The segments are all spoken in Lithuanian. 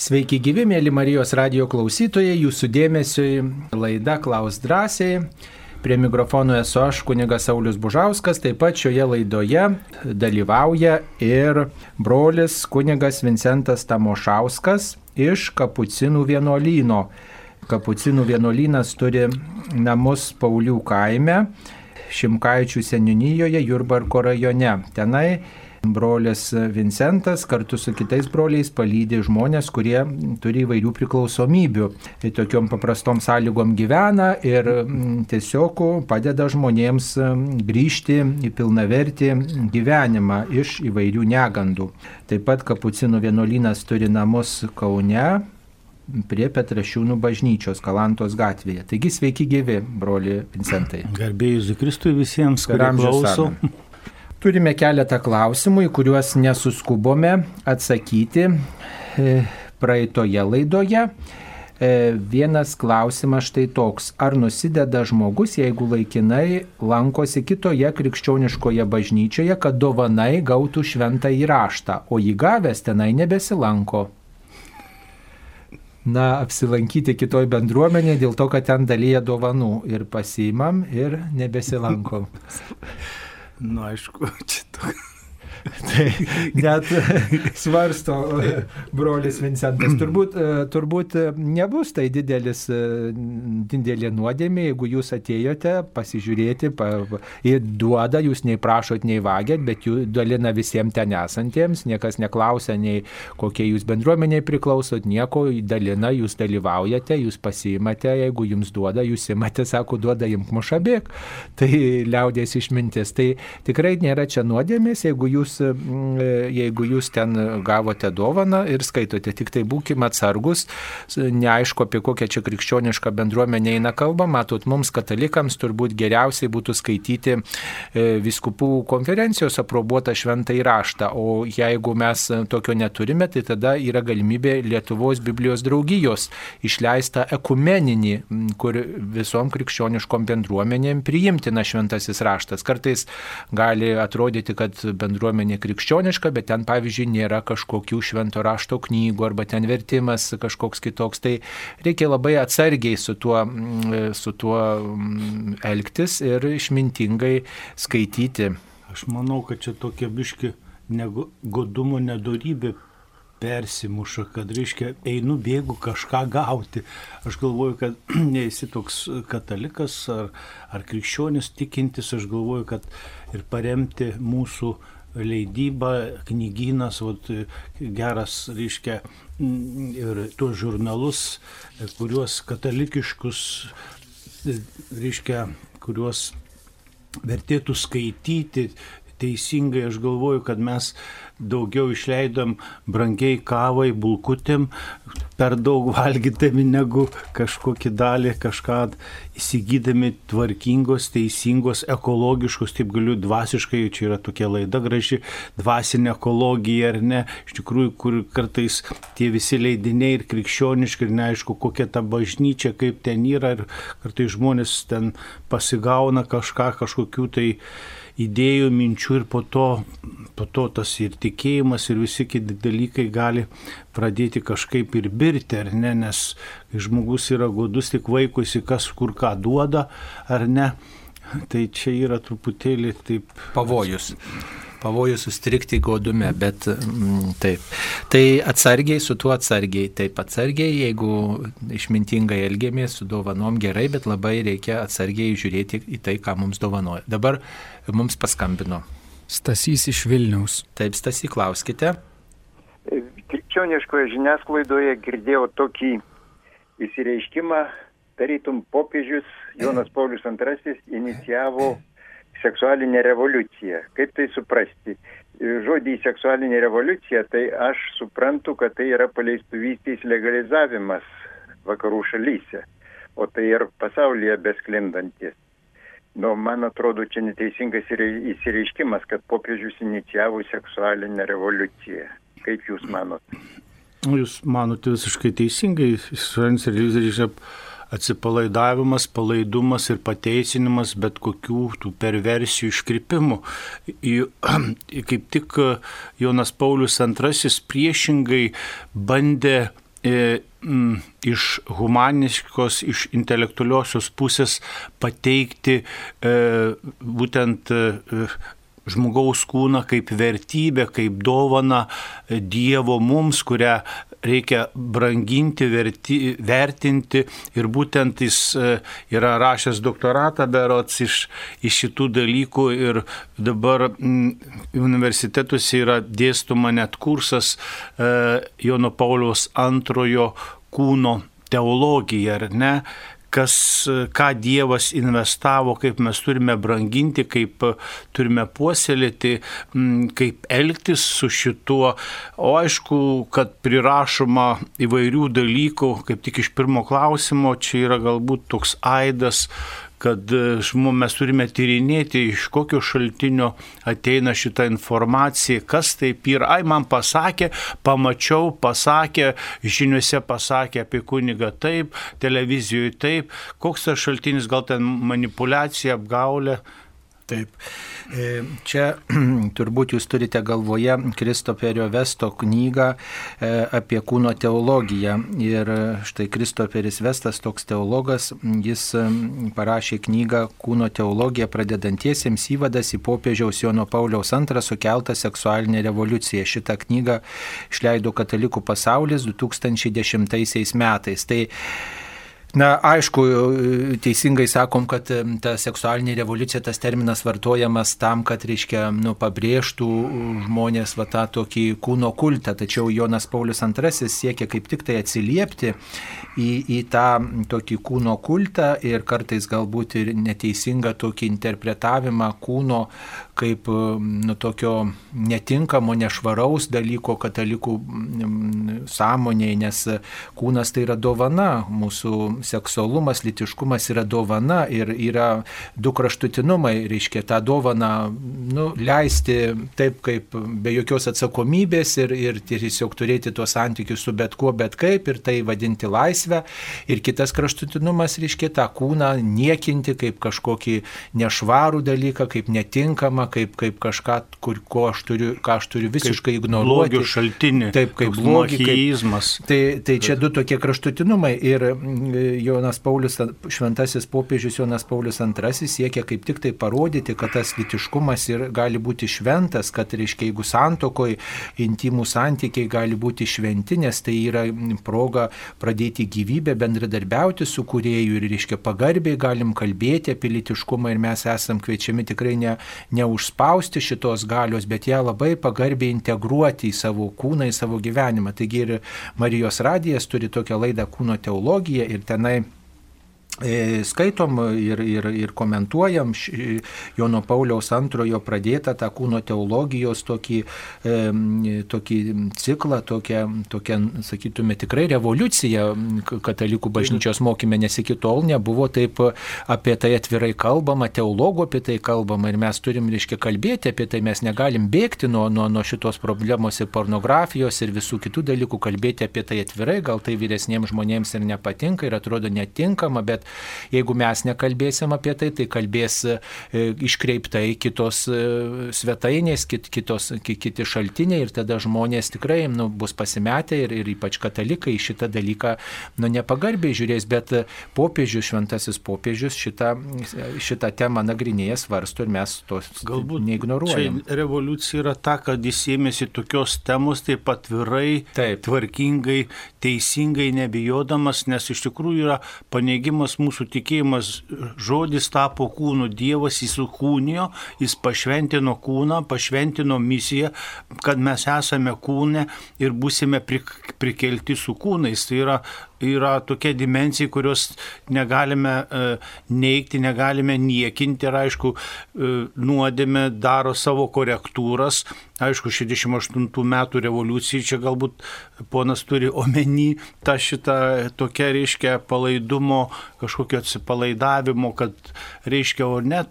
Sveiki gyvi, mėly Marijos radio klausytojai, jūsų dėmesiui laida Klaus drąsiai. Prie mikrofono esu aš, kunigas Saulis Bužauskas, taip pat šioje laidoje dalyvauja ir brolis kunigas Vincentas Tamošauskas iš Kapucinų vienuolyno. Kapucinų vienuolynas turi namus Paulių kaime, Šimkaičių seniūnyjoje, Jurbarko rajone. Tenai brolis Vincentas kartu su kitais broliais palydė žmonės, kurie turi įvairių priklausomybių. Tai tokiom paprastom sąlygom gyvena ir mm, tiesiog padeda žmonėms mm, grįžti į pilnavertį gyvenimą iš įvairių negandų. Taip pat Kapucinų vienuolynas turi namus Kaune, prie Petrašiūnų bažnyčios Kalantos gatvėje. Taigi sveiki gyvi, broli Vincentai. Garbėjus Kristui visiems, kurie klauso. Amen. Turime keletą klausimų, į kuriuos nesuskubome atsakyti e, praeitoje laidoje. E, vienas klausimas štai toks. Ar nusideda žmogus, jeigu laikinai lankosi kitoje krikščioniškoje bažnyčioje, kad dovanai gautų šventą įraštą, o jį gavęs tenai nebesilanko? Na, apsilankyti kitoj bendruomenėje dėl to, kad ten dalyja dovanų ir pasimam ir nebesilankom. Nu, aišku, čia toks. Tai net svarsto brolis Vincentas. Turbūt, turbūt nebus tai didelis, didelė nuodėmė, jeigu jūs atėjote pasižiūrėti, pa, ir duoda, jūs nei prašot, nei vagėt, bet jų dalina visiems ten esantiems, niekas neklausia, nei kokie jūs bendruomeniai priklausot, nieko dalina, jūs dalyvaujate, jūs pasiimate, jeigu jums duoda, jūs imate, sako, duoda imk mušabėk. Tai liaudės išmintis. Tai tikrai nėra čia nuodėmės, jeigu jūs jūs, mm, jeigu jūs ten gavote dovaną ir skaitote, tik tai būkime atsargus, neaišku, apie kokią čia krikščionišką bendruomenę eina kalba, matot, mums katalikams turbūt geriausiai būtų skaityti e, viskupų konferencijos aprobuotą šventą įraštą, o jeigu mes tokio neturime, tai tada yra galimybė Lietuvos Biblijos draugijos išleista ekumeninį, kur visom krikščioniškom bendruomenėm priimtina šventasis raštas. Kartais gali atrodyti, kad bendruomenė bendruomenė krikščioniška, bet ten, pavyzdžiui, nėra kažkokių švento rašto knygų arba ten vertimas kažkoks kitoks. Tai reikia labai atsargiai su tuo, mm, su tuo mm, elgtis ir išmintingai skaityti. Aš manau, kad čia tokia biški godumo nedorybė persimuša, kad reiškia einu bėgu kažką gauti. Aš galvoju, kad neesi toks katalikas ar, ar krikščionis tikintis, aš galvoju, kad ir paremti mūsų leidyba, knygynas, vat, geras, reiškia, ir tuos žurnalus, kuriuos katalikiškus, reiškia, kuriuos vertėtų skaityti. Teisingai aš galvoju, kad mes daugiau išleidom brangiai kavai, bulkutėm, per daug valgydami negu kažkokį dalį, kažką įsigydami tvarkingos, teisingos, ekologiškos, taip galiu dvasiškai, čia yra tokia laida graži, dvasinė ekologija ar ne, iš tikrųjų, kur kartais tie visi leidiniai ir krikščioniški ir neaišku, kokia ta bažnyčia, kaip ten yra ir kartais žmonės ten pasigauna kažką, kažkokių tai idėjų, minčių ir po to, po to tas ir tikėjimas ir visi kiti dalykai gali pradėti kažkaip ir birti, ar ne, nes žmogus yra godus tik vaikusi, kas kur ką duoda, ar ne, tai čia yra truputėlį taip. Pavojus pavojus sustrikti godume, bet mm, taip. Tai atsargiai, su tuo atsargiai, taip atsargiai, jeigu išmintingai elgiamės su dovanom gerai, bet labai reikia atsargiai žiūrėti į tai, ką mums dovanoja. Dabar mums paskambino. Stasys iš Vilniaus. Taip, Stasy, klauskite. Krikščioniškoje žiniasklaidoje girdėjau tokį įsireiškimą, tarytum popiežius Jonas Paulius II inicijavo seksualinę revoliuciją. Kaip tai suprasti? Žodį seksualinė revoliucija, tai aš suprantu, kad tai yra paleistuvystės legalizavimas vakarų šalyse, o tai ir pasaulyje besklindantis. Nu, man atrodo, čia neteisingas įsireiškimas, kad popiežius inicijavo seksualinę revoliuciją. Kaip Jūs manot? Jūs manote visiškai teisingai, seksualinis revoliucija atsipalaidavimas, palaidumas ir pateisinimas bet kokių tų perversijų iškrypimų. Kaip tik Jonas Paulius II priešingai bandė e, iš humaniškos, iš intelektualiosios pusės pateikti e, būtent e, žmogaus kūną kaip vertybę, kaip dovana Dievo mums, kurią reikia branginti, verti, vertinti ir būtent jis e, yra rašęs doktoratą berots iš, iš šitų dalykų ir dabar m, universitetuose yra dėstoma net kursas e, Jono Pauliaus antrojo kūno teologija, ar ne, kas, ką Dievas investavo, kaip mes turime branginti, kaip turime puoselėti, kaip elgtis su šituo. O aišku, kad prirašoma įvairių dalykų, kaip tik iš pirmo klausimo, čia yra galbūt toks aidas kad e, mes turime tyrinėti, iš kokio šaltinio ateina šita informacija, kas taip yra. Ai, man pasakė, pamačiau, pasakė, žiniuose pasakė apie kunigą taip, televizijoje taip, koks tas šaltinis, gal ten manipulacija, apgaulė. Taip. E, čia turbūt jūs turite galvoje Kristoferio Vesto knygą e, apie kūno teologiją. Ir štai Kristoferis Vestas, toks teologas, jis parašė knygą Kūno teologija pradedantiesiems įvadas į popiežiaus Jono Pauliaus II sukeltą seksualinę revoliuciją. Šitą knygą išleido Katalikų pasaulis 2010 metais. Tai Na, aišku, teisingai sakom, kad ta seksualinė revoliucija, tas terminas vartojamas tam, kad, reiškia, nu, pabrėžtų žmonės va tą tokį kūno kultą, tačiau Jonas Paulius II siekia kaip tik tai atsiliepti į, į tą tokį kūno kultą ir kartais galbūt ir neteisingą tokį interpretavimą kūno kaip nu, tokio netinkamo, nešvaraus dalyko katalikų sąmonėje, nes kūnas tai yra dovana, mūsų seksualumas, litiškumas yra dovana ir yra du kraštutinumai, reiškia tą dovaną nu, leisti taip kaip be jokios atsakomybės ir, ir tiesiog turėti tuos santykius su bet kuo, bet kaip ir tai vadinti laisvę. Ir kitas kraštutinumas, reiškia tą kūną niekinti kaip kažkokį nešvarų dalyką, kaip netinkamą, kaip, kaip kažką, kur, ko aš turiu, ką aš turiu visiškai kaip ignoruoti. Blogio šaltinį. Taip, kaip blogį. Kaip, tai, tai čia du tokie kraštutinumai. Ir Jonas Paulius, šventasis popiežius Jonas Paulius II siekia kaip tik tai parodyti, kad tas litiškumas ir gali būti šventas, kad, reiškia, jeigu santokoje intimų santykiai gali būti šventi, nes tai yra proga pradėti gyvybę, bendradarbiauti su kuriejų ir, reiškia, pagarbiai galim kalbėti apie litiškumą ir mes esam kviečiami tikrai ne, ne už neužspausti šitos galios, bet ją labai pagarbiai integruoti į savo kūną, į savo gyvenimą. Taigi ir Marijos radijas turi tokią laidą kūno teologija ir tenai E, skaitom ir, ir, ir komentuojam Jono Pauliaus antrojo pradėtą tą kūno teologijos tokį, e, tokį ciklą, tokią, tokią, sakytume, tikrai revoliuciją katalikų bažnyčios mokymė, nes iki tol nebuvo taip apie tai atvirai kalbama, teologų apie tai kalbama ir mes turim, reiškia, kalbėti apie tai, mes negalim bėgti nuo, nuo, nuo šitos problemos ir pornografijos ir visų kitų dalykų, kalbėti apie tai atvirai, gal tai vyresniems žmonėms ir nepatinka ir atrodo netinkama, bet Jeigu mes nekalbėsim apie tai, tai kalbės e, iškreiptai kitos e, svetainės, kit, kitos, kiti šaltiniai ir tada žmonės tikrai nu, bus pasimetę ir, ir ypač katalikai šitą dalyką nu, nepagarbiai žiūrės, bet popiežius, šventasis popiežius šitą, šitą temą nagrinėja, svarsto ir mes tos galbūt neignoruojame. Revoliucija yra ta, kad jis ėmėsi tokios temos taip atvirai, taip. tvarkingai, teisingai, nebijodamas, nes iš tikrųjų yra paneigimas mūsų tikėjimas žodis tapo kūnu, Dievas įsukūnijo, jis pašventino kūną, pašventino misiją, kad mes esame kūne ir būsime prikelti su kūnais. Tai yra yra tokia dimensija, kurios negalime e, neikti, negalime niekinti ir aišku, e, nuodėme daro savo korektūras. Aišku, 68 metų revoliucija čia galbūt ponas turi omeny tą šitą tokia, reiškia, palaidumo, kažkokio atsipalaidavimo, kad, reiškia, o ne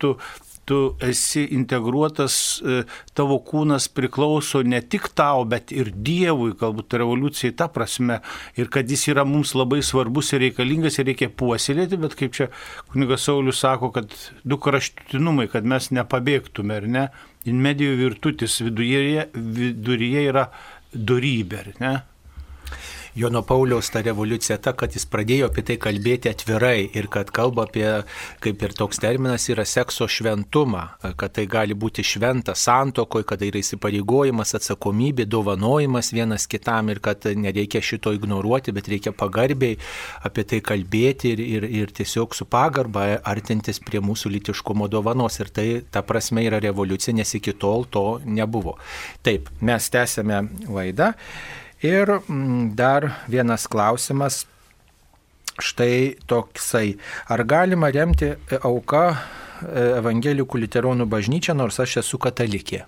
tu esi integruotas, e, tavo kūnas priklauso ne tik tau, bet ir Dievui, galbūt revoliucijai ta prasme, ir kad jis yra mums labai svarbus ir reikalingas ir reikia puoselėti, bet kaip čia kunigas Saulis sako, kad du kraštutinumai, kad mes nepabėgtume, ar ne? In medijų virtutis viduje, viduryje yra darybė, ar ne? Jono Pauliaus ta revoliucija ta, kad jis pradėjo apie tai kalbėti atvirai ir kad kalba apie, kaip ir toks terminas, yra sekso šventumą, kad tai gali būti šventa santokoje, kad tai yra įsipareigojimas, atsakomybė, dovanojimas vienas kitam ir kad nereikia šito ignoruoti, bet reikia pagarbiai apie tai kalbėti ir, ir, ir tiesiog su pagarba artintis prie mūsų litiškumo dovanos. Ir tai ta prasme yra revoliucija, nes iki tol to nebuvo. Taip, mes tęsėme laidą. Ir mm, dar vienas klausimas. Štai toksai. Ar galima remti auką e, evangelikų literonų bažnyčią, nors aš esu katalikė?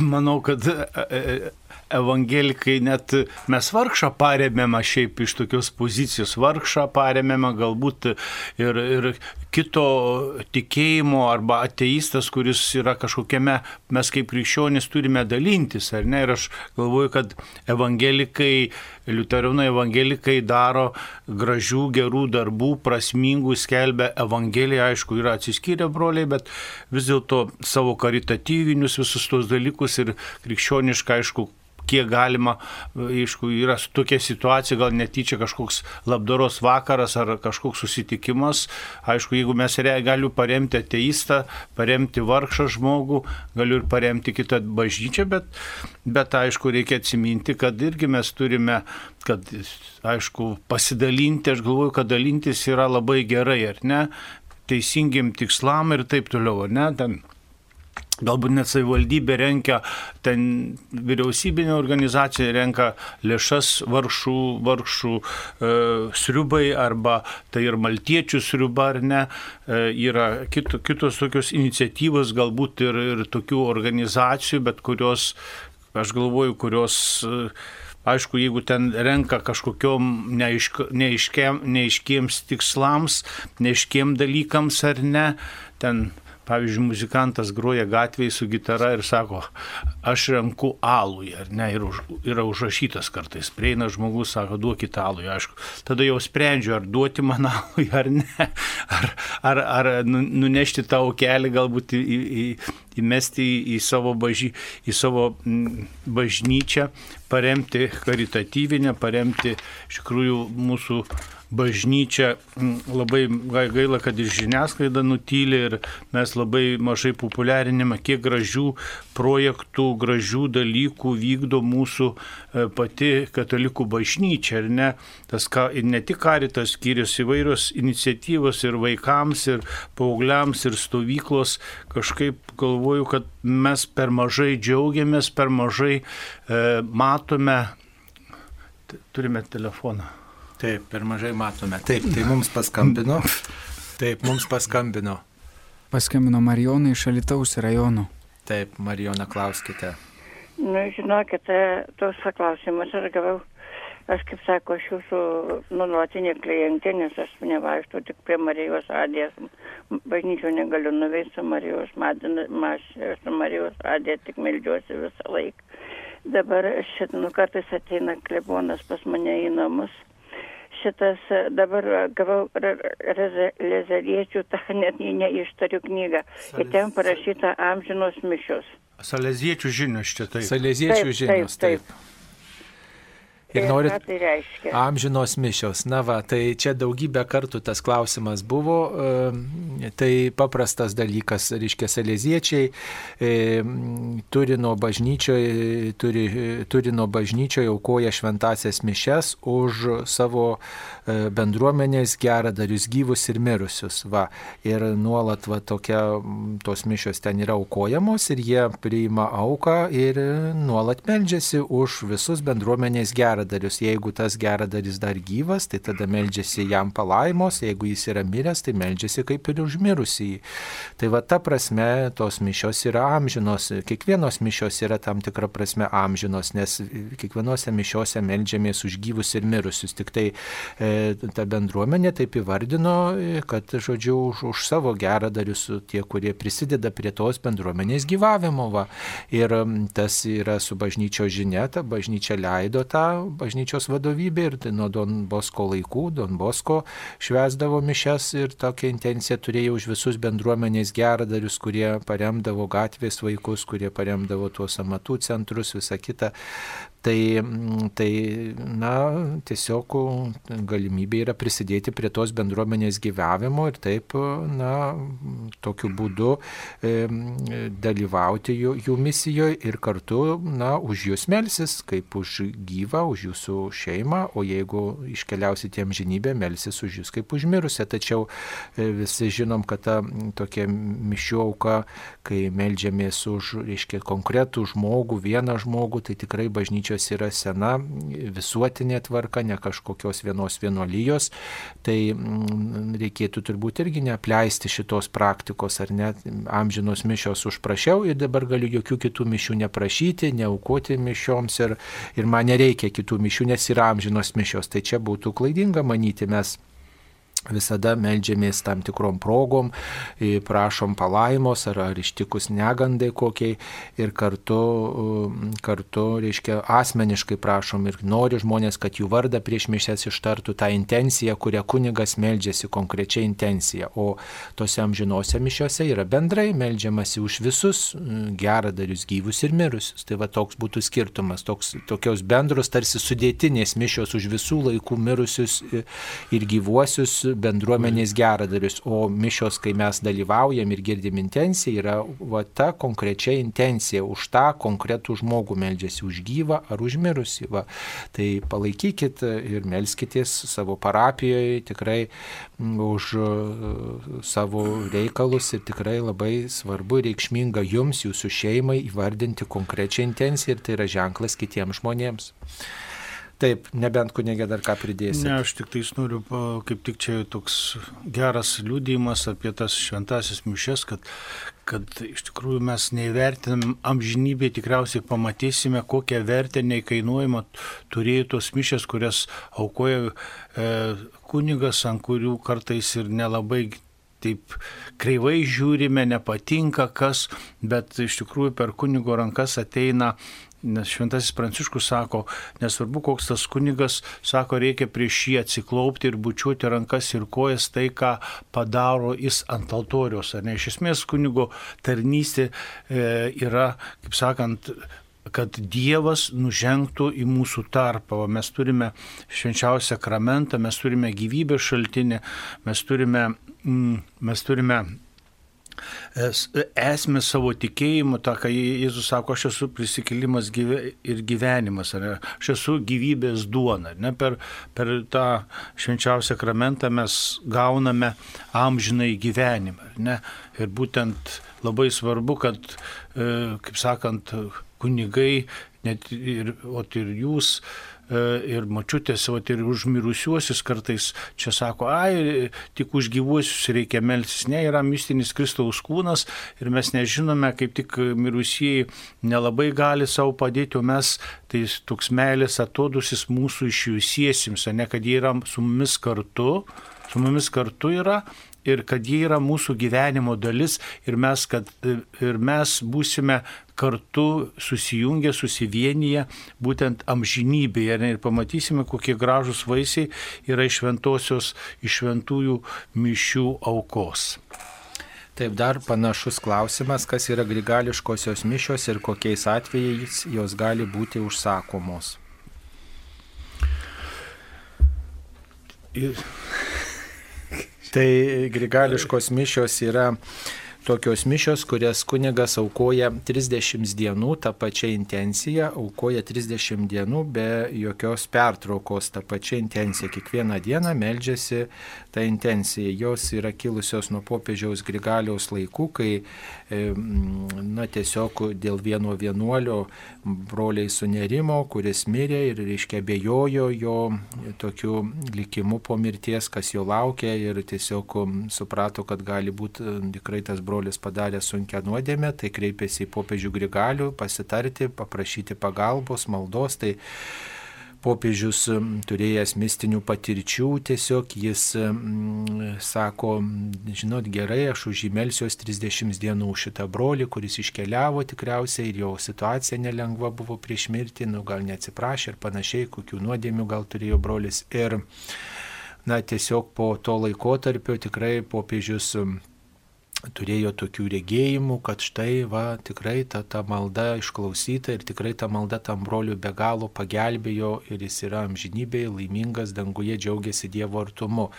Manau, kad e, e, evangelikai net mes vargšą paremėme šiaip iš tokios pozicijos, vargšą paremėme galbūt ir, ir kito tikėjimo arba ateistas, kuris yra kažkokiame, mes kaip krikščionys turime dalintis, ar ne? Ir aš galvoju, kad evangelikai, liuteronai evangelikai daro gražių, gerų darbų, prasmingų, skelbia evangeliją, aišku, yra atsiskyrę broliai, bet vis dėlto savo karitatyvinius visus tos dalykus ir krikščionišką, aišku, kiek galima, aišku, yra tokia situacija, gal netyčia kažkoks labdaros vakaras ar kažkoks susitikimas. Aišku, jeigu mes galiu paremti ateistą, paremti vargšą žmogų, galiu ir paremti kitą bažnyčią, bet, bet aišku, reikia atsiminti, kad irgi mes turime kad, aišku, pasidalinti, aš galvoju, kad dalintis yra labai gerai, ar ne, teisingiam tikslam ir taip toliau, ar ne, ten Galbūt net savivaldybė renka, ten vyriausybinė organizacija renka lėšas vargšų, vargšų e, sriubai arba tai ir maltiečių sriuba ar ne. E, yra kito, kitos tokios iniciatyvos, galbūt ir, ir tokių organizacijų, bet kurios, aš galvoju, kurios e, Aišku, jeigu ten renka kažkokiom neaišk, neaiškiem, neaiškiems tikslams, neaiškiem dalykams ar ne, ten pavyzdžiui, muzikantas groja gatvėje su gitara ir sako, aš renku alų, ar ne, ir už, yra užrašytas kartais, prieina žmogus, sako, duokit alų, aišku, tada jau sprendžiu, ar duoti man alų, ar ne, ar, ar, ar nu, nunešti tą aukelį, galbūt į, į, įmesti į, į, savo, baži, į savo bažnyčią, paremti karitatyvinę, paremti iš tikrųjų mūsų bažnyčia labai gaila, kad ir žiniasklaida nutylė ir mes labai mažai populiarinime, kiek gražių projektų, gražių dalykų vykdo mūsų e, pati katalikų bažnyčia. Ir ne, tas, ir ne tik karitas skyrius įvairios iniciatyvos ir vaikams, ir paaugliams, ir stovyklos. Kažkaip galvoju, kad mes per mažai džiaugiamės, per mažai e, matome. Turime telefoną. Taip, per mažai matome. Taip, tai mums paskambino. Taip, mums paskambino. Paskambino Marijonai iš Alitaus rajono. Taip, Marijona, klauskite. Nu, žinokit, tos klausimus aš gavau. Aš kaip sako, aš jūsų nuolatinė klientė, nes aš nevaikštų tik prie Marijos radijas. Bažnyčių negaliu nuveisti Marijos, aš su Marijos radija tik meldžiuosi visą laiką. Dabar šit, nu, kartais ateina klebonas pas mane į namus šitas dabar gavau lezeriečių, tą net neištariu knygą. Ir ten parašyta amžinos mišios. Saleziečių žinios čia taip. Saleziečių žinios taip. taip. taip. Ir norit tai reiškia? amžinos mišios. Na va, tai čia daugybę kartų tas klausimas buvo. Tai paprastas dalykas, reiškia, salėziečiai turi nuo bažnyčioje, turi, turi nuo bažnyčioje aukoja šventasias mišes už savo e, bendruomenės geradarius gyvus ir mirusius. Va. Ir nuolat va, tokia, tos mišios ten yra aukojamos ir jie priima auką ir nuolat meldžiasi už visus bendruomenės geradarius geradarius. Jeigu tas geradaris dar gyvas, tai tada meldžiasi jam palaimos, jeigu jis yra miręs, tai meldžiasi kaip ir užmirusį. Tai va ta prasme tos mišios yra amžinos, kiekvienos mišios yra tam tikra prasme amžinos, nes kiekvienose mišiose meldžiamės už gyvus ir mirusius. Tik tai e, ta bendruomenė taip įvardino, kad, žodžiu, už, už savo geradarius tie, kurie prisideda prie tos bendruomenės gyvavimo. Va. Ir tas yra su bažnyčio žinia, ta bažnyčia leido tą bažnyčios vadovybė ir tai nuo Don Bosko laikų, Don Bosko švesdavo mišes ir tokią intenciją turėjo už visus bendruomenės geradarius, kurie paremdavo gatvės vaikus, kurie paremdavo tuos amatų centrus, visą kitą. Tai, mm, tai, na, tiesiog galimybė yra prisidėti prie tos bendruomenės gyvavimo ir taip, na, tokiu būdu e, dalyvauti jų, jų misijoje ir kartu, na, už jūs melsis, kaip už gyvą, už jūsų šeimą, o jeigu iškeliausite amžinybę, melsis už jūs kaip užmirusią. Tačiau e, visi žinom, kad ta tokia mišių auka, kai melžiamės už, reiškia, konkretų žmogų, vieną žmogų, tai tikrai bažnyčia bažnyčios yra sena visuotinė tvarka, ne kažkokios vienos vienolyjos, tai mm, reikėtų turbūt irgi neapleisti šitos praktikos, ar net amžinos mišios užprašiau ir dabar galiu jokių kitų mišių neprašyti, neaukoti mišioms ir, ir man nereikia kitų mišių, nes yra amžinos mišios. Tai čia būtų klaidinga manyti mes Visada melžiamės tam tikrom progom, prašom palaimos ar, ar ištikus negandai kokiai ir kartu, kartu, reiškia, asmeniškai prašom ir nori žmonės, kad jų vardą prieš mišęs ištartų tą intenciją, kurią kunigas melžiasi, konkrečiai intenciją. O tose amžinose mišiose yra bendrai melžiamasi už visus geradarius gyvus ir mirusius. Tai va toks būtų skirtumas, toks, tokios bendros tarsi sudėtinės mišios už visų laikų mirusius ir gyvuosius bendruomenės geradarius, o mišios, kai mes dalyvaujam ir girdim intenciją, yra va, ta konkrečia intencija, už tą konkretų žmogų meldžiasi, už gyvą ar už mirusį. Va. Tai palaikykit ir melskitės savo parapijoje tikrai už uh, savo reikalus ir tikrai labai svarbu ir reikšminga jums, jūsų šeimai įvardinti konkrečią intenciją ir tai yra ženklas kitiems žmonėms. Taip, nebent kunigė dar ką pridėsi. Ne, aš tik tais noriu, kaip tik čia toks geras liūdėjimas apie tas šventasis mišes, kad, kad iš tikrųjų mes neįvertinam amžinybė, tikriausiai pamatysime, kokią vertę neįkainuojama turėjo tos mišes, kurias aukoja e, kunigas, ant kurių kartais ir nelabai taip kreivai žiūrime, nepatinka kas, bet iš tikrųjų per kunigo rankas ateina Nes šventasis Pranciškus sako, nesvarbu koks tas kunigas, sako, reikia prieš jį atsiklaupti ir bučiuoti rankas ir kojas tai, ką padaro jis ant altoriaus. Ar ne? Iš esmės kunigo tarnystė e, yra, kaip sakant, kad Dievas nužengtų į mūsų tarpą. Mes turime švenčiausią sakramentą, mes turime gyvybės šaltinį, mes turime, mm, mes turime esmę savo tikėjimu, tą, ką Jėzus sako, aš esu prisikėlimas gyve, ir gyvenimas, ar ne? aš esu gyvybės duona. Ne? Per, per tą švenčiausią sakramentą mes gauname amžinai gyvenimą. Ne? Ir būtent labai svarbu, kad, e, kaip sakant, kunigai, net ir, ir jūs, ir mačiutės, o ir už mirusiuosius kartais čia sako, ai, tik už gyvuosius reikia melsis. Ne, yra mistinis Kristaus kūnas ir mes nežinome, kaip tik mirusieji nelabai gali savo padėti, o mes tai toks meilės atodusis mūsų išjusiesims, ne kad jie yra su mumis kartu, su mumis kartu yra ir kad jie yra mūsų gyvenimo dalis ir mes, kad, ir mes būsime kartu susijungę, susivienyje būtent amžinybėje ir pamatysime, kokie gražus vaisiai yra iš šventosios, iš šventųjų mišių aukos. Taip, dar panašus klausimas, kas yra grigališkosios mišios ir kokiais atvejais jos gali būti užsakomos. Ir Tai grigališkos mišios yra tokios mišios, kurias kunigas aukoja 30 dienų tą pačią intenciją, aukoja 30 dienų be jokios pertraukos tą pačią intenciją. Kiekvieną dieną meldžiasi tą intenciją. Jos yra kilusios nuo popiežiaus Grigaliaus laikų, kai e, na, tiesiog dėl vieno vienuolio broliai sunerimo, kuris mirė ir, reiškia, bejojo jo tokiu likimu po mirties, kas jo laukia ir tiesiog suprato, kad gali būti tikrai tas brolis padarė sunkę nuodėmę, tai kreipėsi į popiežių Grigalių pasitarti, paprašyti pagalbos, maldos. Tai popiežius turėjęs mistinių patirčių, tiesiog jis sako, žinot, gerai, aš užįmelsiuos 30 dienų šitą brolį, kuris iškeliavo tikriausiai ir jo situacija nelengva buvo prieš mirtį, nu gal neatsiprašė ir panašiai, kokių nuodėmių gal turėjo brolis. Ir na, tiesiog po to laikotarpio tikrai popiežius turėjo tokių regėjimų, kad štai va tikrai ta, ta malda išklausyta ir tikrai ta malda tam broliu be galo pagelbėjo ir jis yra amžinybėje laimingas, danguje džiaugiasi Dievo artumu.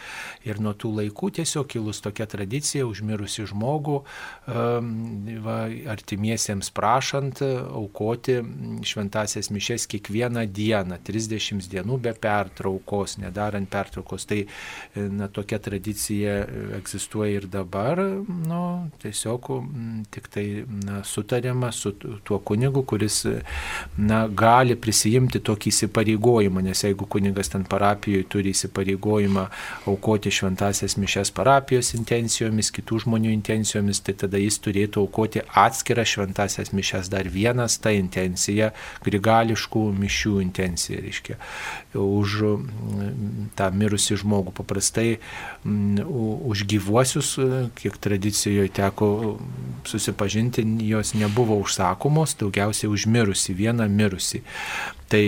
Ir nuo tų laikų tiesiog kilus tokia tradicija užmirusi žmogų um, va, artimiesiems prašant aukoti šventasias mišes kiekvieną dieną, 30 dienų be pertraukos, nedarant pertraukos. Tai na, tokia tradicija egzistuoja ir dabar. Nu, nu, tiesiog tik tai na, sutariama su tuo kunigu, kuris na, gali prisijimti tokį įsipareigojimą, nes jeigu kunigas ten parapijoje turi įsipareigojimą aukoti šventasias mišes parapijos intencijomis, kitų žmonių intencijomis, tai tada jis turėtų aukoti atskirą šventasias mišes dar vienas, ta intencija, grigališkų mišių intencija, reiškia, už tą mirusį žmogų. Paprastai už gyvuosius, kiek tradicija Rusijoje teko susipažinti, jos nebuvo užsakomos, daugiausiai užmirusi, vieną mirusi. Tai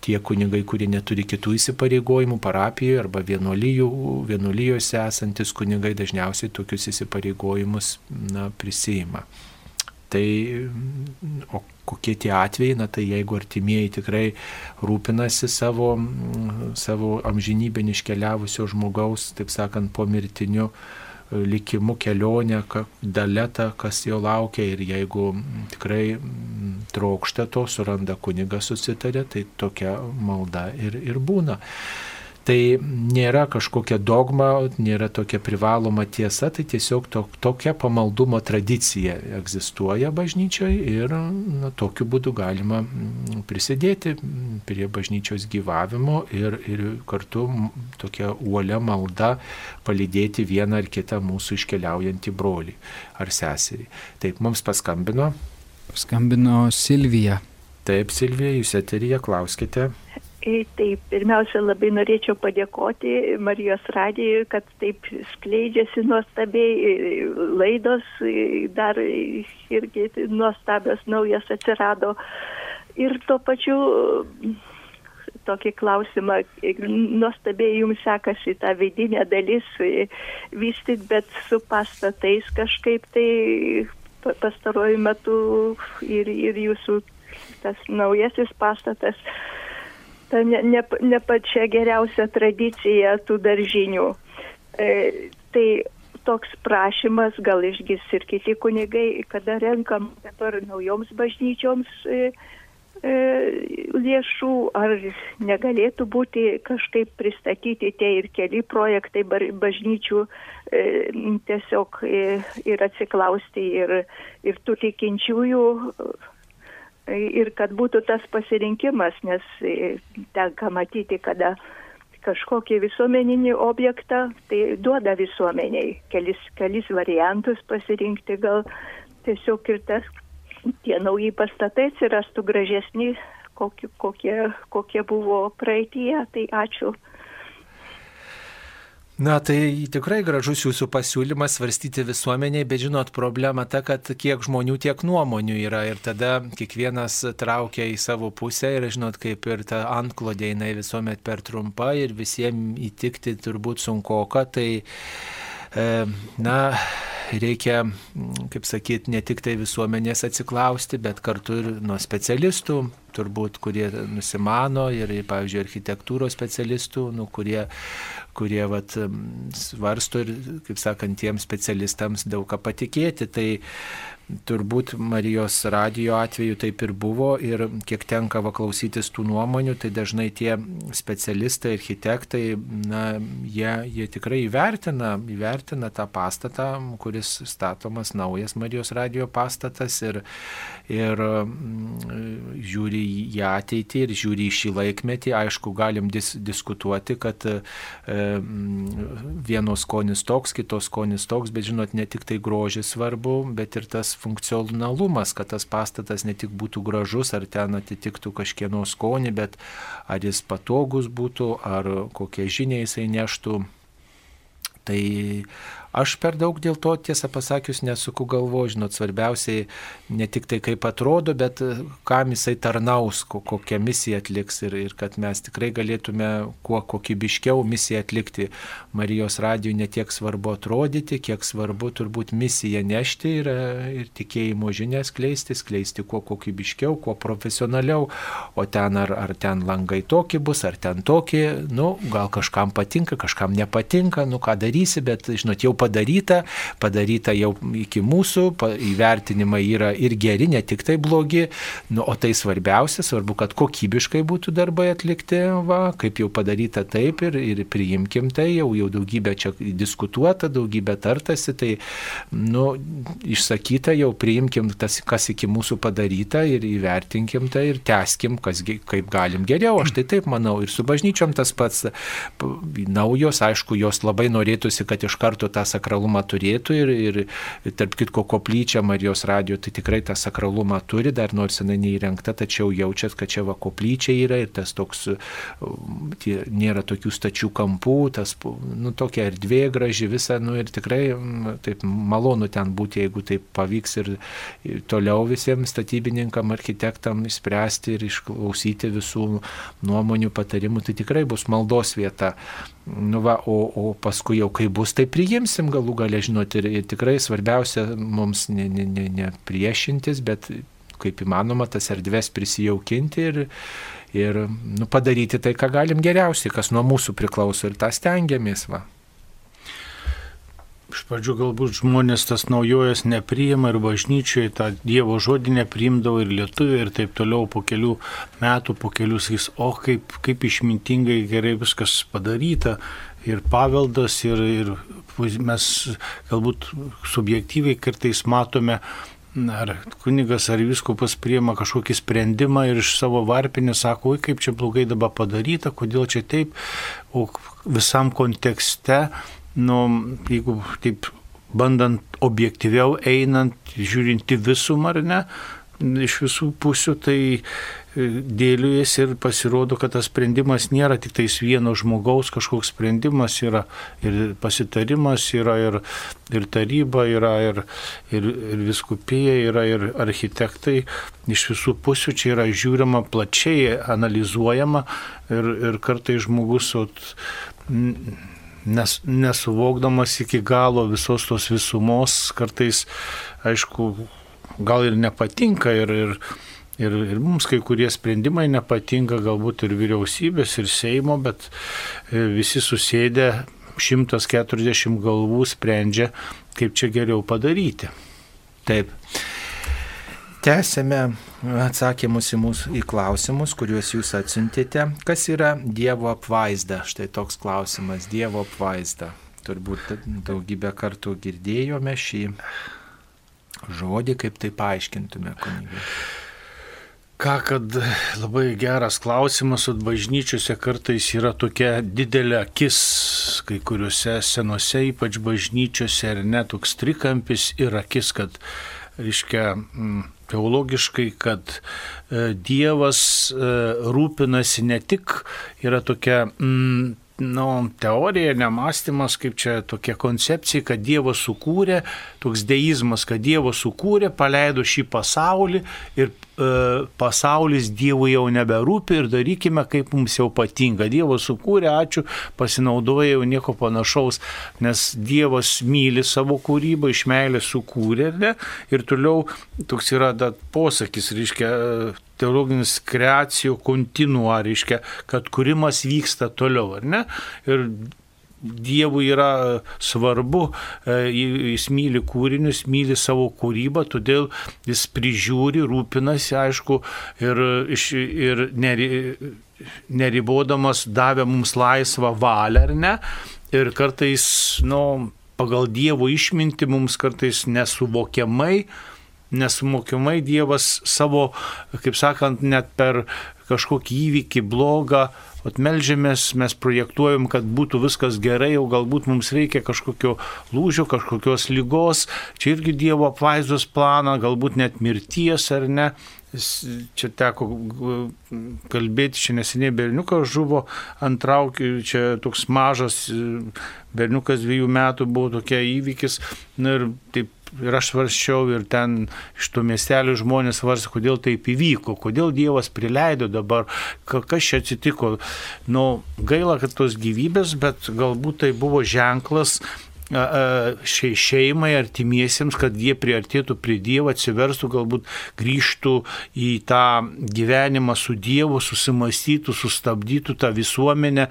tie kunigai, kurie neturi kitų įsipareigojimų parapijoje arba vienuolijose esantis kunigai dažniausiai tokius įsipareigojimus na, prisijima. Tai, o kokie tie atvejai, na tai jeigu artimieji tikrai rūpinasi savo, savo amžinybę iškeliavusio žmogaus, taip sakant, po mirtiniu, likimu kelionę, daletą, kas jo laukia ir jeigu tikrai trokšta to, suranda kuniga susitarė, tai tokia malda ir, ir būna. Tai nėra kažkokia dogma, nėra tokia privaloma tiesa, tai tiesiog to, tokia pamaldumo tradicija egzistuoja bažnyčioje ir na, tokiu būdu galima mm, prisidėti prie bažnyčios gyvavimo ir, ir kartu tokia uolia malda palydėti vieną ar kitą mūsų iškeliaujantį brolį ar seserį. Taip, mums paskambino. Paskambino Silvija. Taip, Silvija, jūs eterija, klauskite. Tai pirmiausia, labai norėčiau padėkoti Marijos radijui, kad taip skleidžiasi nuostabiai, laidos dar irgi nuostabios naujas atsirado. Ir tuo pačiu tokį klausimą, nuostabiai jums sekasi tą vidinę dalis vystyti, bet su pastatais kažkaip tai pastaruoju metu ir, ir jūsų tas naujasis pastatas ta ne, ne, ne pačia geriausia tradicija tų daržinių. E, tai toks prašymas, gal išgis ir kiti kunigai, kada renkam dabar naujoms bažnyčioms e, e, lėšų, ar negalėtų būti kažkaip pristatyti tie ir keli projektai bažnyčių e, tiesiog e, ir atsiklausti ir, ir tų tikinčiųjų ir kad būtų tas pasirinkimas, nes e, tenka matyti, kada kažkokį visuomeninį objektą, tai duoda visuomeniai kelis, kelis variantus pasirinkti, gal tiesiog ir tas, tie nauji pastatai atsirastų gražesni, kokie, kokie, kokie buvo praeitie, tai ačiū. Na tai tikrai gražus jūsų pasiūlymas svarstyti visuomeniai, bet žinot, problema ta, kad kiek žmonių, tiek nuomonių yra ir tada kiekvienas traukia į savo pusę ir žinot, kaip ir ta antklodė jinai visuomet per trumpa ir visiems įtikti turbūt sunkoka, tai e, na reikia, kaip sakyt, ne tik tai visuomenės atsiklausti, bet kartu ir nuo specialistų, turbūt, kurie nusimano ir, pavyzdžiui, architektūros specialistų, nu, kurie, kurie vat, svarsto ir, kaip sakant, tiems specialistams daug ką patikėti. Tai turbūt Marijos radijo atveju taip ir buvo ir kiek tenka va klausytis tų nuomonių, tai dažnai tie specialistai, architektai, na, jie, jie tikrai įvertina, įvertina tą pastatą, kuris statomas naujas Marijos radijo pastatas ir, ir žiūri į ateitį ir žiūri į šį laikmetį, aišku, galim dis, diskutuoti, kad e, vienos skonis toks, kitos skonis toks, bet žinot, ne tik tai grožis svarbu, bet ir tas funkcionalumas, kad tas pastatas ne tik būtų gražus, ar ten atitiktų kažkieno skonį, bet ar jis patogus būtų, ar kokie žiniai jisai neštų. Tai Aš per daug dėl to, tiesą pasakius, nesuku galvo, žinot, svarbiausiai ne tik tai kaip atrodo, bet e, kam jisai tarnaus, kokią misiją atliks ir, ir kad mes tikrai galėtume kuo kokybiškiau misiją atlikti. Marijos radijų netiek svarbu atrodyti, kiek svarbu turbūt misiją nešti ir, e, ir tikėjimo žinias kleisti, skleisti kuo kokybiškiau, kuo profesionaliau, o ten ar, ar ten langai tokie bus, ar ten tokie, nu, gal kažkam patinka, kažkam nepatinka, nu ką darysi, bet, žinot, jau padaryta, padaryta jau iki mūsų, įvertinimai yra ir geri, ne tik tai blogi, nu, o tai svarbiausia, svarbu, kad kokybiškai būtų darbai atlikti, va, kaip jau padaryta taip ir, ir priimkim tai, jau, jau daugybė čia diskutuota, daugybė tartasi, tai nu, išsakyta, jau priimkim tas, kas iki mūsų padaryta ir įvertinkim tai ir teskim, kas, kaip galim geriau. Aš tai taip manau ir su bažnyčiom tas pats naujos, aišku, jos labai norėtųsi, kad iš karto tą sakralumą turėtų ir, ir tarp kitko koplyčia Marijos radio tai tikrai tą sakralumą turi, dar nors jinai neįrengta, tačiau jaučiat, kad čia va koplyčia yra ir tas toks, tie, nėra tokių stačių kampų, tas, nu, tokia erdvė graži visa, nu ir tikrai taip malonu ten būti, jeigu taip pavyks ir, toliau visiems statybininkam, architektam išspręsti ir išklausyti visų nuomonių, patarimų, tai tikrai bus maldos vieta. Nu va, o, o paskui jau kai bus, tai priimsim galų galę, žinot, ir, ir tikrai svarbiausia mums ne, ne, ne, ne priešintis, bet kaip įmanoma tas erdves prisijaukinti ir, ir nu, padaryti tai, ką galim geriausiai, kas nuo mūsų priklauso ir tą stengiamės. Va. Iš pradžių galbūt žmonės tas naujojas nepriima ir bažnyčioje tą Dievo žodį nepriimdavo ir lietuvių ir taip toliau po kelių metų, po kelių sakys, o kaip, kaip išmintingai gerai viskas padaryta. Ir paveldas ir, ir mes galbūt subjektyviai kartais matome ar kunigas ar viskupas priema kažkokį sprendimą ir iš savo varpinės sako, oi kaip čia blogai dabar padaryta, kodėl čia taip, o visam kontekste nu, jeigu taip bandant objektyviau einant, žiūrinti visumą ar ne, iš visų pusių, tai e, dėliujas ir pasirodo, kad tas sprendimas nėra tik tais vieno žmogaus kažkoks sprendimas, yra ir pasitarimas, yra ir, ir taryba, yra ir, ir, ir viskupija, yra ir architektai. Iš visų pusių čia yra žiūrima plačiai, analizuojama ir, ir kartai žmogus ot, nes, nesuvokdamas iki galo visos tos visumos, kartais, aišku, gal ir nepatinka ir, ir, ir, ir mums kai kurie sprendimai nepatinka, galbūt ir vyriausybės, ir Seimo, bet e, visi susėdę 140 galvų sprendžia, kaip čia geriau padaryti. Taip. Tęsėme atsakymus į mūsų į klausimus, kuriuos jūs atsintėte. Kas yra Dievo apvaizda? Štai toks klausimas. Dievo apvaizda. Turbūt daugybę kartų girdėjome šį žodį, kaip tai paaiškintume, kunigai. Ką, kad labai geras klausimas, o bažnyčiose kartais yra tokia didelė akis, kai kuriuose senuose, ypač bažnyčiose, ar net toks trikampis ir akis, kad, reiškia, mm, teologiškai, kad e, Dievas e, rūpinasi ne tik, yra tokia mm, nu, teorija, nemastymas, kaip čia tokia koncepcija, kad Dievas sukūrė, toks deizmas, kad Dievas sukūrė, paleido šį pasaulį ir pasaulis Dievui jau neberūpi ir darykime, kaip mums jau patinka. Dievas sukūrė, ačiū, pasinaudoja jau nieko panašaus, nes Dievas myli savo kūrybą, iš meilės sukūrė ne? ir toliau toks yra da, posakis, reiškia, teologinis kreacijų kontinua, reiškia, kad kūrimas vyksta toliau, ar ne? Ir Dievui yra svarbu, e, jis myli kūrinius, myli savo kūrybą, todėl jis prižiūri, rūpinasi, aišku, ir, ir neribodamas davė mums laisvą valią, ar ne? Ir kartais, nu, pagal Dievo išminti mums kartais nesuvokiamai nesumokimai Dievas savo, kaip sakant, net per kažkokį įvykį blogą, atmelžiamės, mes projektuojam, kad būtų viskas gerai, o galbūt mums reikia kažkokio lūžio, kažkokios lygos, čia irgi Dievo apvaizdos planą, galbūt net mirties ar ne. Čia teko kalbėti, čia neseniai berniukas žuvo ant traukių, čia toks mažas berniukas dviejų metų buvo tokia įvykis. Na ir taip ir aš svarščiau ir ten iš tų miestelių žmonės svarstė, kodėl taip įvyko, kodėl Dievas prileido dabar, kas čia atsitiko. Nu, gaila, kad tos gyvybės, bet galbūt tai buvo ženklas šiai šeimai, artimiesiems, kad jie priartėtų prie Dievo, atsiverstų, galbūt grįžtų į tą gyvenimą su Dievu, susimastytų, sustabdytų tą visuomenę,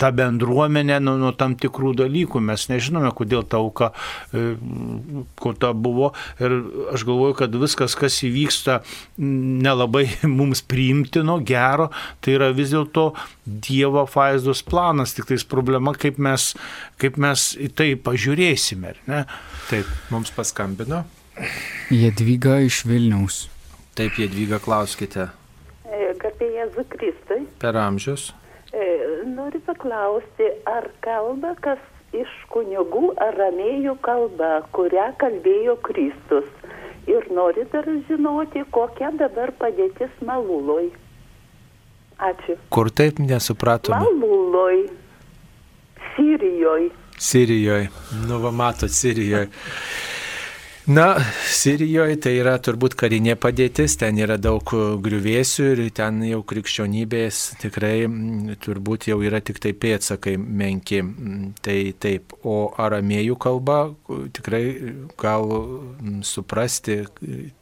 tą bendruomenę nuo, nuo tam tikrų dalykų. Mes nežinome, kodėl ta auka, e, ko ta buvo. Ir aš galvoju, kad viskas, kas įvyksta nelabai mums priimtino, gero, tai yra vis dėlto Dievo vaizdos planas. Tik tais problema, kaip mes, kaip mes į tai pažiūrėsime. Taip, mums paskambino. Jadvyga iš Vilniaus. Taip, Jadvyga, klauskite. Garbė Jėzų Kristui. Per amžius. Noriu paklausti, ar kalba kas iš kunigų aramėjų kalba, kurią kalbėjo Kristus. Ir noriu dar žinoti, kokia dabar padėtis Maluloj. Ačiū. Kur taip nesupratome? Maluloj. Sirijoje. Sirijoje. Nu, va, matot, Sirijoje. Na, Sirijoje tai yra turbūt karinė padėtis, ten yra daug griuvėsių ir ten jau krikščionybės tikrai turbūt jau yra tik tai pėtsakai menki. Tai taip, o aramėjų kalba tikrai gal suprasti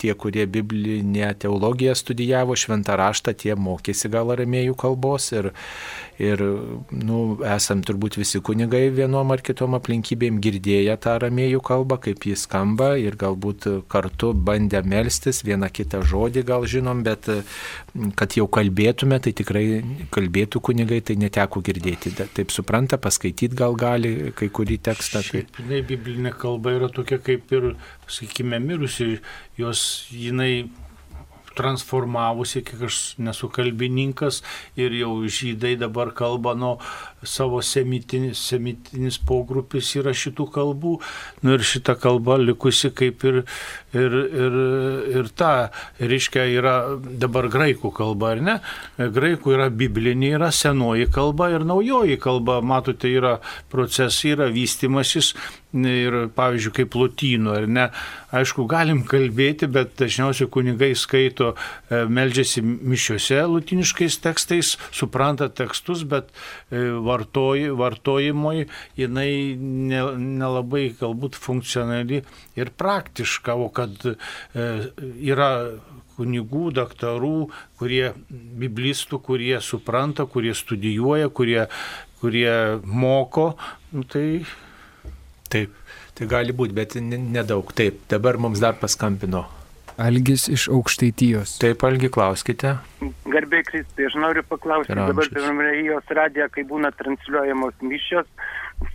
tie, kurie biblinę teologiją studijavo, šventą raštą, tie mokėsi gal aramėjų kalbos ir, ir nu, esam turbūt visi kunigai vienom ar kitom aplinkybėm girdėję tą aramėjų kalbą, kaip jis skamba. Ir ir galbūt kartu bandę melstis, vieną kitą žodį gal žinom, bet kad jau kalbėtume, tai tikrai kalbėtų kunigai, tai neteko girdėti. Taip supranta, paskaityti gal gali kai kurį tekstą. Tai... Šiaip, jinai biblinė kalba yra tokia kaip ir, sakykime, mirusi, jos jinai transformavusi, kiek aš nesu kalbininkas ir jau žydai dabar kalba nuo savo semitinis, semitinis pogrupis yra šitų kalbų. Nu ir šita kalba likusi kaip ir, ir, ir, ir ta, reiškia, yra dabar graikų kalba, ar ne? Graikų yra biblinė, yra senoji kalba ir naujoji kalba. Matote, yra procesai, yra vystimasis ir, pavyzdžiui, kaip lotynų, ar ne? Aišku, galim kalbėti, bet dažniausiai kunigai skaito, e, meldžiasi mišiuose lotiniškais tekstais, supranta tekstus, bet e, vartoj, vartojimui jinai nelabai ne galbūt funkcionali ir praktiška, o kad e, yra kunigų, daktarų, kurie biblistų, kurie supranta, kurie studijuoja, kurie, kurie moko, nu, tai Taip, tai gali būti, bet nedaug. Taip, dabar mums dar paskambino. Algis iš aukštaitijos. Taip, Algi, klauskite. Garbė Kristai, aš noriu paklausti dabar per Marijos radiją, kai būna transliuojamos mišios,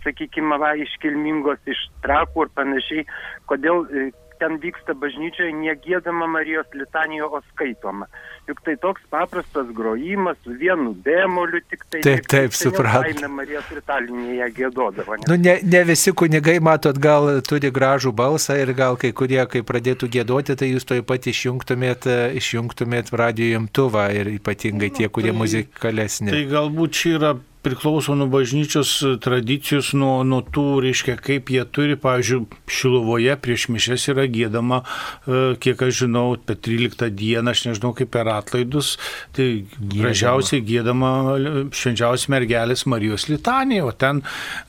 sakykime, va, iškilmingos iš trakų ir panašiai, kodėl e, ten vyksta bažnyčioje negėdama Marijos litanijo, o skaitoma. Juk tai toks paprastas grojimas su vienu bemoliu, tik tai. Taip, taip, supratau. Laimė Marijos litanija gėdodavo. Ne? Nu, ne, ne visi kunigai, matot, gal turi gražų balsą ir gal kai kurie, kai pradėtų gėdoti, tai jūs toj pat išjungtumėt, išjungtumėt radio jumtuvą ir ypatingai tie, kurie nu, tai, muzikalesni. Tai galbūt čia yra priklauso nuo bažnyčios tradicijos, nuo, nuo tų, reiškia, kaip jie turi, pavyzdžiui, Šilovoje prieš mišes yra gėdama, e, kiek aš žinau, per 13 dieną, aš nežinau kaip per atlaidus, tai gėdama. gražiausiai gėdama švenčiausios mergelės Marijos litanija, o ten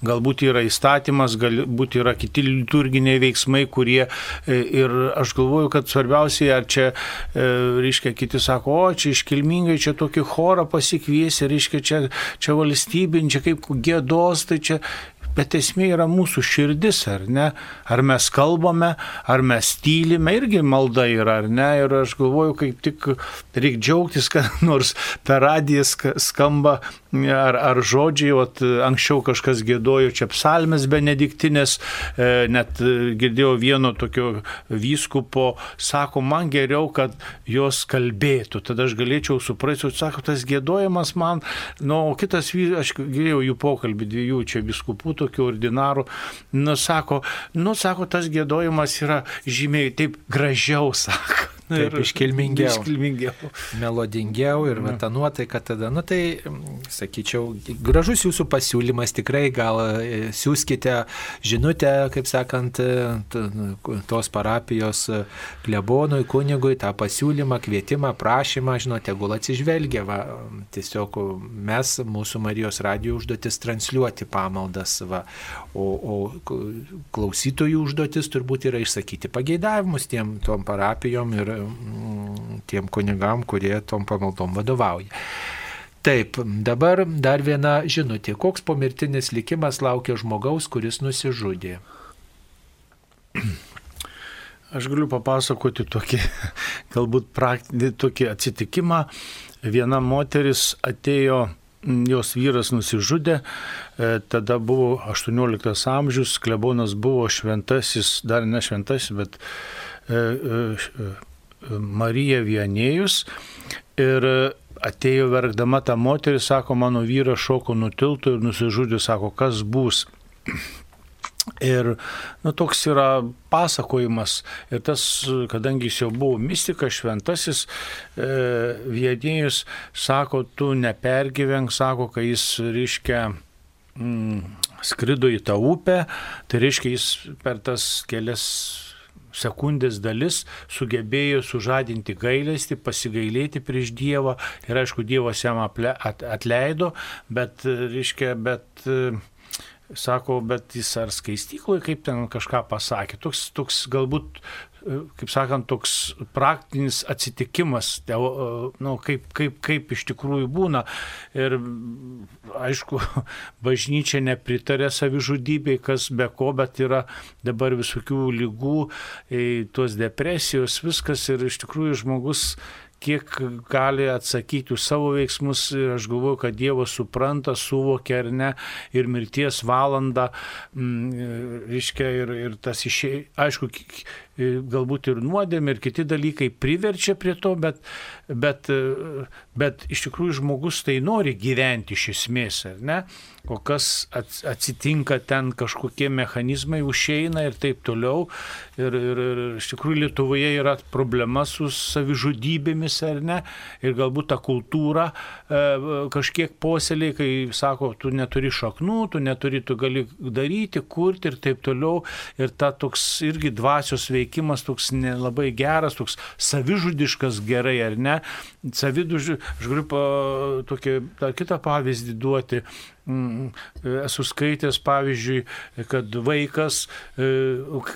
galbūt yra įstatymas, galbūt yra kiti liturginiai veiksmai, kurie e, ir aš galvoju, kad svarbiausia, ar čia, e, reiškia, kiti sako, o čia iškilmingai, čia tokį chorą pasikviesi, reiškia, čia, čia valstybė valstybin, čia kaip gėdos, tai čia bet esmė yra mūsų širdis, ar ne? Ar mes kalbame, ar mes tylime, irgi malda yra, ar ne? Ir aš galvoju, kaip tik reikia džiaugtis, kad nors per radiją ska- skamba ar, ar žodžiai, o anksčiau kažkas gėdojo čia psalmes benediktinės, e, net girdėjau vieno tokio vyskupo, sako, man geriau, kad jos kalbėtų, tada aš galėčiau suprasti, sako, tas gėdojimas man, nu, o kitas, aš girdėjau jų pokalbį dviejų čia viskupų, tokių ordinarų, nu, sako, nu, sako, tas gėdojimas yra žymiai taip gražiau, sako. Nu, Taip, iškilmingiau. Iškilmingiau. melodingiau ir va, ta nuotaika tada, nu tai, sakyčiau, gražus jūsų pasiūlymas, tikrai gal e, siūskite žinutę, kaip sakant, e, t- tos parapijos e, klebonui, kunigui, tą pasiūlymą, kvietimą, prašymą, žinote, gul atsižvelgia, va, tiesiog mes, mūsų Marijos radijų užduotis transliuoti pamaldas, va, o, o klausytojų užduotis turbūt yra išsakyti pageidavimus tiem tom parapijom ir tiem kunigam, kurie tom pamaldom vadovauja. Taip, dabar dar viena žinutė. Koks pomirtinis likimas laukia žmogaus, kuris nusižudė? Aš galiu papasakoti tokį, galbūt praktinį tokį atsitikimą. Viena moteris atėjo, jos vyras nusižudė, e, tada buvo 18 amžius, klebonas buvo šventasis, dar ne šventasis, bet e, e, Marija Vienėjus. Ir atėjo verkdama ta moteris, sako, mano vyras šoko nutiltų ir nusižudė, sako, kas bus. Ir nu, toks yra pasakojimas. Ir tas, kadangi jis jau buvo mystikas, šventasis, e, vienėjus sako, tu nepergyvenk, sako, kai jis, reiškia, mm, skrido į tą upę, tai reiškia, jis per tas kelias sekundės dalis sugebėjo sužadinti gailestį, pasigailėti prieš Dievą ir aišku, Dievas jam atleido, bet, reiškia, bet Sako, bet jis ar skaistykloje, kaip ten kažką pasakė. Toks, toks galbūt, kaip sakant, toks praktinis atsitikimas, teo- e, nu, kaip, kaip, kaip iš tikrųjų būna. Ir aišku, bažnyčia nepritarė savižudybei, kas be ko, bet yra dabar visokių lygų, e, tos depresijos, viskas ir iš tikrųjų žmogus kiek gali atsakyti už savo veiksmus ir aš galvoju, kad Dievas supranta, suvokia ar ne ir mirties valandą, mm, reiškia, ir, ir tas išėjai, aišku, galbūt ir nuodėmė ir kiti dalykai priverčia prie to, bet, bet, e, bet iš tikrųjų žmogus tai nori gyventi iš esmės, ar ne? O kas ats- atsitinka ten, kažkokie mechanizmai užeina ir taip toliau. Ir, ir, ir iš tikrųjų Lietuvoje yra problema su savižudybėmis, ar ne? Ir galbūt ta kultūra e, kažkiek posėliai, kai sako, tu neturi šaknų, tu neturi, tu gali daryti, kurti ir taip toliau. Ir ta toks irgi dvasios veikimas toks nelabai geras, toks savižudiškas gerai, ar ne? Savidužių, aš galiu tokį, kitą pavyzdį duoti. Esu skaitęs, pavyzdžiui, kad vaikas, e,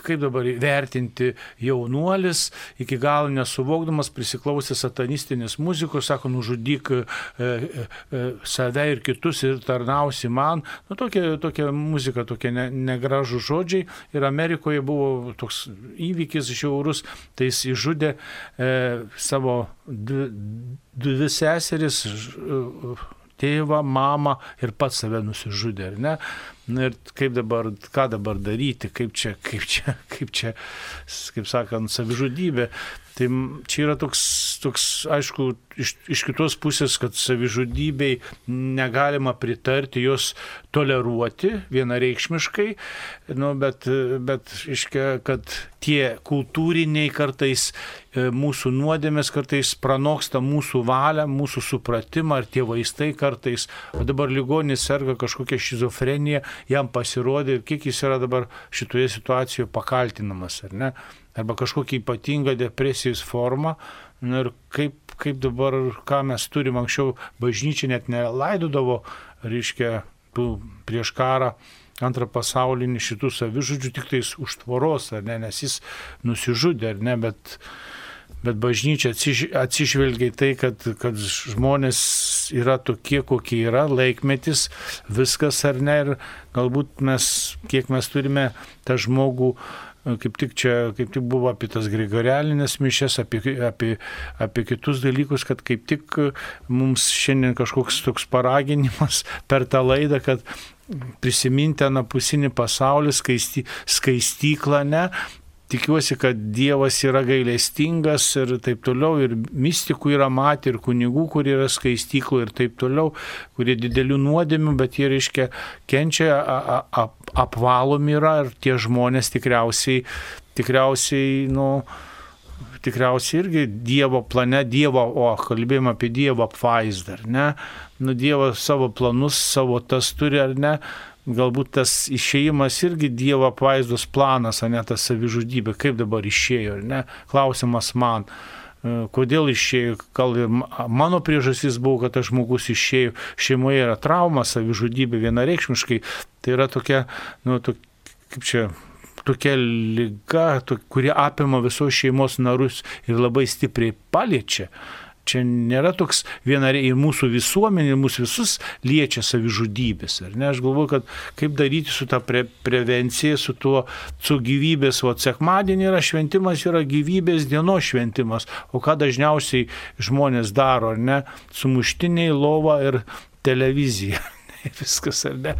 kaip dabar vertinti jaunuolis, iki galo nesuvokdamas, prisiklausė satanistinės muzikos, sako, nužudyk e, e, e, save ir kitus ir tarnausi man. Nu, tokia, tokia muzika, tokie ne, negražų žodžiai. Ir Amerikoje buvo toks įvykis žiaurus, tai jis išžudė e, savo dvi, seseris. ž- tėvą, mamą ir pats save nusižudė, ar ne? Na ir kaip dabar, ką dabar daryti, kaip čia, kaip čia, kaip čia, kaip sakant, savižudybė. Tai čia yra toks, toks aišku, iš, iš kitos pusės, kad savižudybei negalima pritarti, jos toleruoti vienareikšmiškai, nu, bet, bet iškia, kad tie kultūriniai kartais e, mūsų nuodėmės kartais pranoksta mūsų valią, mūsų supratimą, ar tie vaistai kartais, o dabar ligonis serga kažkokia šizofrenija, jam pasirodė ir kiek jis yra dabar šitoje situacijoje pakaltinamas, ar ne? Arba kažkokia ypatinga depresijos forma. Na ir kaip, kaip dabar, ką mes turim anksčiau, bažnyčia net nelaidodavo, reiškia, tų prieš karą antrą pasaulinį šitų savižudžių tik tais už tvoros, ar ne, nes jis nusižudė, ar ne, bet, bet bažnyčia atsiž, atsižvelgia į tai, kad, kad žmonės yra tokie, kokie yra, laikmetis, viskas ar ne, ir galbūt mes, kiek mes turime tą žmogų kaip tik čia, kaip tik buvo apie tas grigorialinės mišes, apie, apie, apie kitus dalykus, kad kaip tik mums šiandien kažkoks toks paraginimas per tą laidą, kad prisiminti anapusinį pasaulį, skaisti, skaistyklą, ne, tikiuosi, kad Dievas yra gailestingas ir taip toliau, ir mystikų yra matę, ir kunigų, kurie yra skaistyklų ir taip toliau, kurie didelių nuodėmių, bet jie, reiškia, kenčia, ap, apvalomi yra ir tie žmonės tikriausiai, tikriausiai, nu, tikriausiai irgi Dievo plane, Dievo, o kalbėjome apie Dievo apvaizdą, ar ne? Nu, Dievas savo planus, savo tas turi, ar ne? Galbūt tas išėjimas irgi Dievo apvaizdos planas, o ne ta savižudybė, kaip dabar išėjo, ne? Klausimas man. E, kodėl išėjo, gal ir mano priežastis buvo, kad tas žmogus išėjo, šeimoje yra trauma, savižudybė vienareikšmiškai, tai yra tokia, nu, to, kaip čia, tokia lyga, to, kuri apima visos šeimos narus ir labai stipriai paliečia. Čia nėra toks vienariai ir mūsų visuomenė, mūsų visus liečia savižudybės. Ar ne? Aš galvoju, kad kaip daryti su ta pre prevencija, su tuo, su gyvybės, o sekmadienį yra šventimas, yra gyvybės dienos šventimas. O ką dažniausiai žmonės daro, ar ne? Sumuštiniai, lova ir televizija. Viskas, ar ne?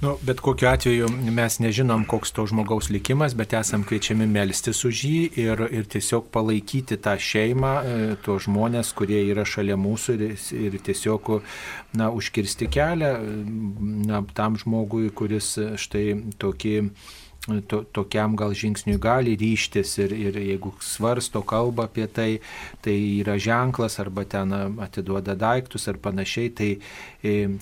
Nu, bet kokiu atveju mes nežinom, koks to žmogaus likimas, bet esam kviečiami melstis už jį ir, ir tiesiog palaikyti tą šeimą, e, tuos žmonės, kurie yra šalia mūsų ir, ir tiesiog na, užkirsti kelią na, tam žmogui, kuris štai tokį to, tokiam gal žingsniui gali ryštis ir, ir jeigu svarsto kalba apie tai, tai yra ženklas arba ten atiduoda daiktus ar panašiai, tai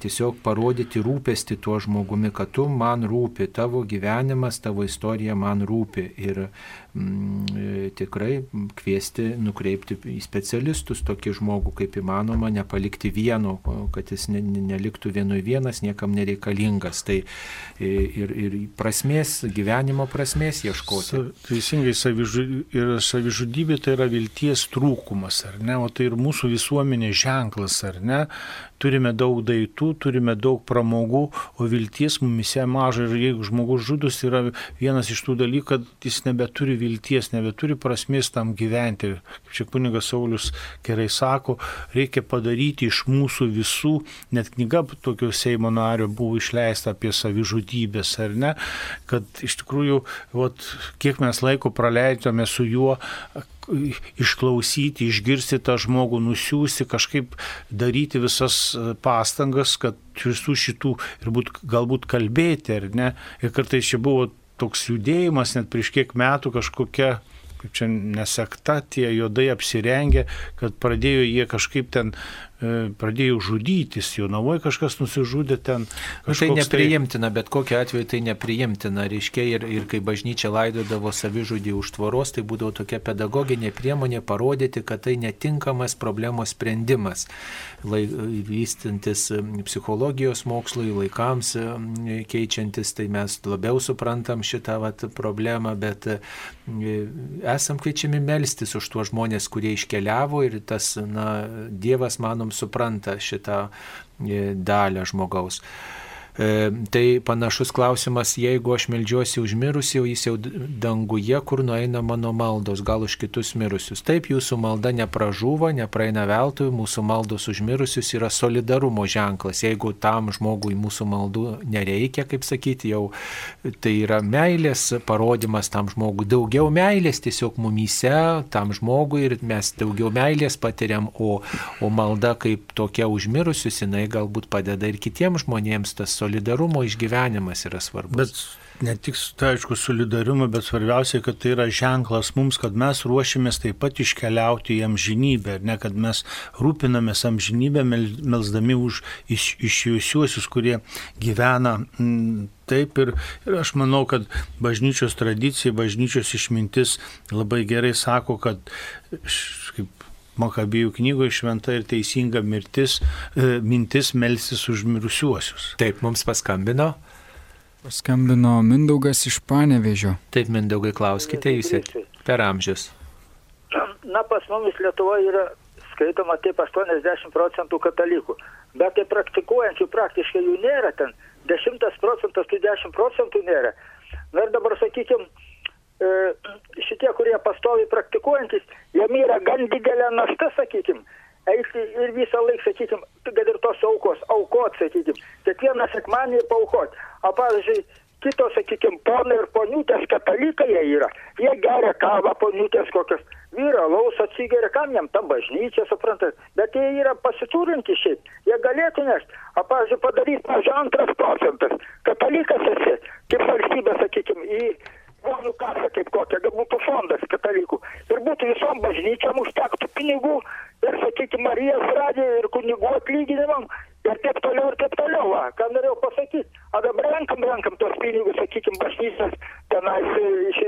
tiesiog parodyti rūpesti tuo žmogumi, kad tu man rūpi, tavo gyvenimas, tavo istorija man rūpi. Ir mm, tikrai kviesti, nukreipti į specialistus tokį žmogų kaip įmanoma, nepalikti vieno, kad jis ne, neliktų vienui vienas, niekam nereikalingas. Tai ir, ir prasmės, gyvenimo prasmės ieškoti. Sa, teisingai, savižudybė, savižudybė tai yra vilties trūkumas, ar ne? O tai ir mūsų visuomenės ženklas, ar ne? Turime daug daiktų, turime daug pramogų, o vilties mumise maža ir jeigu žmogus žudus yra vienas iš tų dalykų, kad jis nebeturi vilties, nebeturi prasmės tam gyventi. Kaip čia kunigas Saulis gerai sako, reikia padaryti iš mūsų visų, net knyga tokio Seimo nario buvo išleista apie savižudybės, ar ne, kad iš tikrųjų, vat, kiek mes laiko praleidome su juo, išklausyti, išgirsti tą žmogų, nusiųsti, kažkaip daryti visas e, pastangas, kad visų šitų ir būt, galbūt kalbėti, ar ne. Ir kartais čia buvo toks judėjimas, net prieš kiek metų kažkokia kaip čia nesekta, tie juodai apsirengę, kad pradėjo jie kažkaip ten pradėjo žudytis, jaunavoje kažkas nusižudė ten. Nu, tai nepriimtina, bet kokiu atveju tai nepriimtina. Reiškia, ir, ir kai bažnyčia laidodavo savižudį už tvoros, tai būdavo tokia pedagoginė priemonė parodyti, kad tai netinkamas problemos sprendimas. Lai, vystintis psichologijos mokslui, laikams keičiantis, tai mes labiau suprantam šitą vat, problemą, bet e, esam kviečiami melstis už tuos žmonės, kurie iškeliavo ir tas, na, Dievas, manom, supranta šitą e, dalę žmogaus. E, tai panašus klausimas, jeigu aš melžiuosi už mirusį, jis jau danguje, kur nueina mano maldos, gal už kitus mirusius. Taip, jūsų malda nepražūva, nepraeina veltui, mūsų maldos už mirusius yra solidarumo ženklas. Jeigu tam žmogui mūsų maldų nereikia, kaip sakyti, jau tai yra meilės parodimas tam žmogui. Daugiau meilės tiesiog mumyse tam žmogui ir mes daugiau meilės patiriam, o, o malda kaip tokia už mirusius, jinai galbūt padeda ir kitiems žmonėms tas solidarumo išgyvenimas yra svarbus. Bet ne tik, tai aišku, solidarumo, bet svarbiausia, kad tai yra ženklas mums, kad mes ruošiamės taip pat iškeliauti į amžinybę, ne kad mes rūpinamės amžinybę, melsdami už iš, išėjusiuosius, kurie gyvena. M, Taip ir, ir aš manau, kad bažnyčios tradicija, bažnyčios išmintis labai gerai sako, kad kaip Makabijų knygoje šventa ir teisinga mirtis, e, mintis melsis už mirusiuosius. Taip, mums paskambino. Paskambino Mindaugas iš Panevežio. Taip, Mindaugai, klauskite jūs per amžius. na, pas mumis Lietuvoje yra skaitoma taip 80 procentų katalikų, bet tai praktikuojančių praktiškai jų nėra ten, 10 procentas, tai 10 procentų nėra. Na ir dabar, sakykime, šitie, kurie pastovi praktikuojantis, jiem yra gan didelė našta, sakykime, eiti ir visą laiką, sakykime, kad ir tos aukos, aukot, sakykime, kiekvieną sekmanį paukot. O pavyzdžiui, kitos, sakykime, ponai ir poniutės katalikai jie yra, jie geria kavą, poniutės kokias, vyra laus atsigeria, kam jam ta bažnyčia, suprantat, bet jie yra pasiturinti šiaip, jie galėtų nešti, o pavyzdžiui, padaryti, pavyzdžiui, antras procentas, katalikas esi, kaip valstybė, sakykime, į žmonių kasą kaip kokia, kad būtų fondas katalikų. Ir būtų visom bažnyčiam užtektų pinigų ir, sakykime, Marijos radijo ir kunigų atlyginimam ir taip toliau ir taip toliau. Va. Ką norėjau pasakyti, o dabar renkam, renkam tos pinigus, sakykime, bažnyčias, tenais iš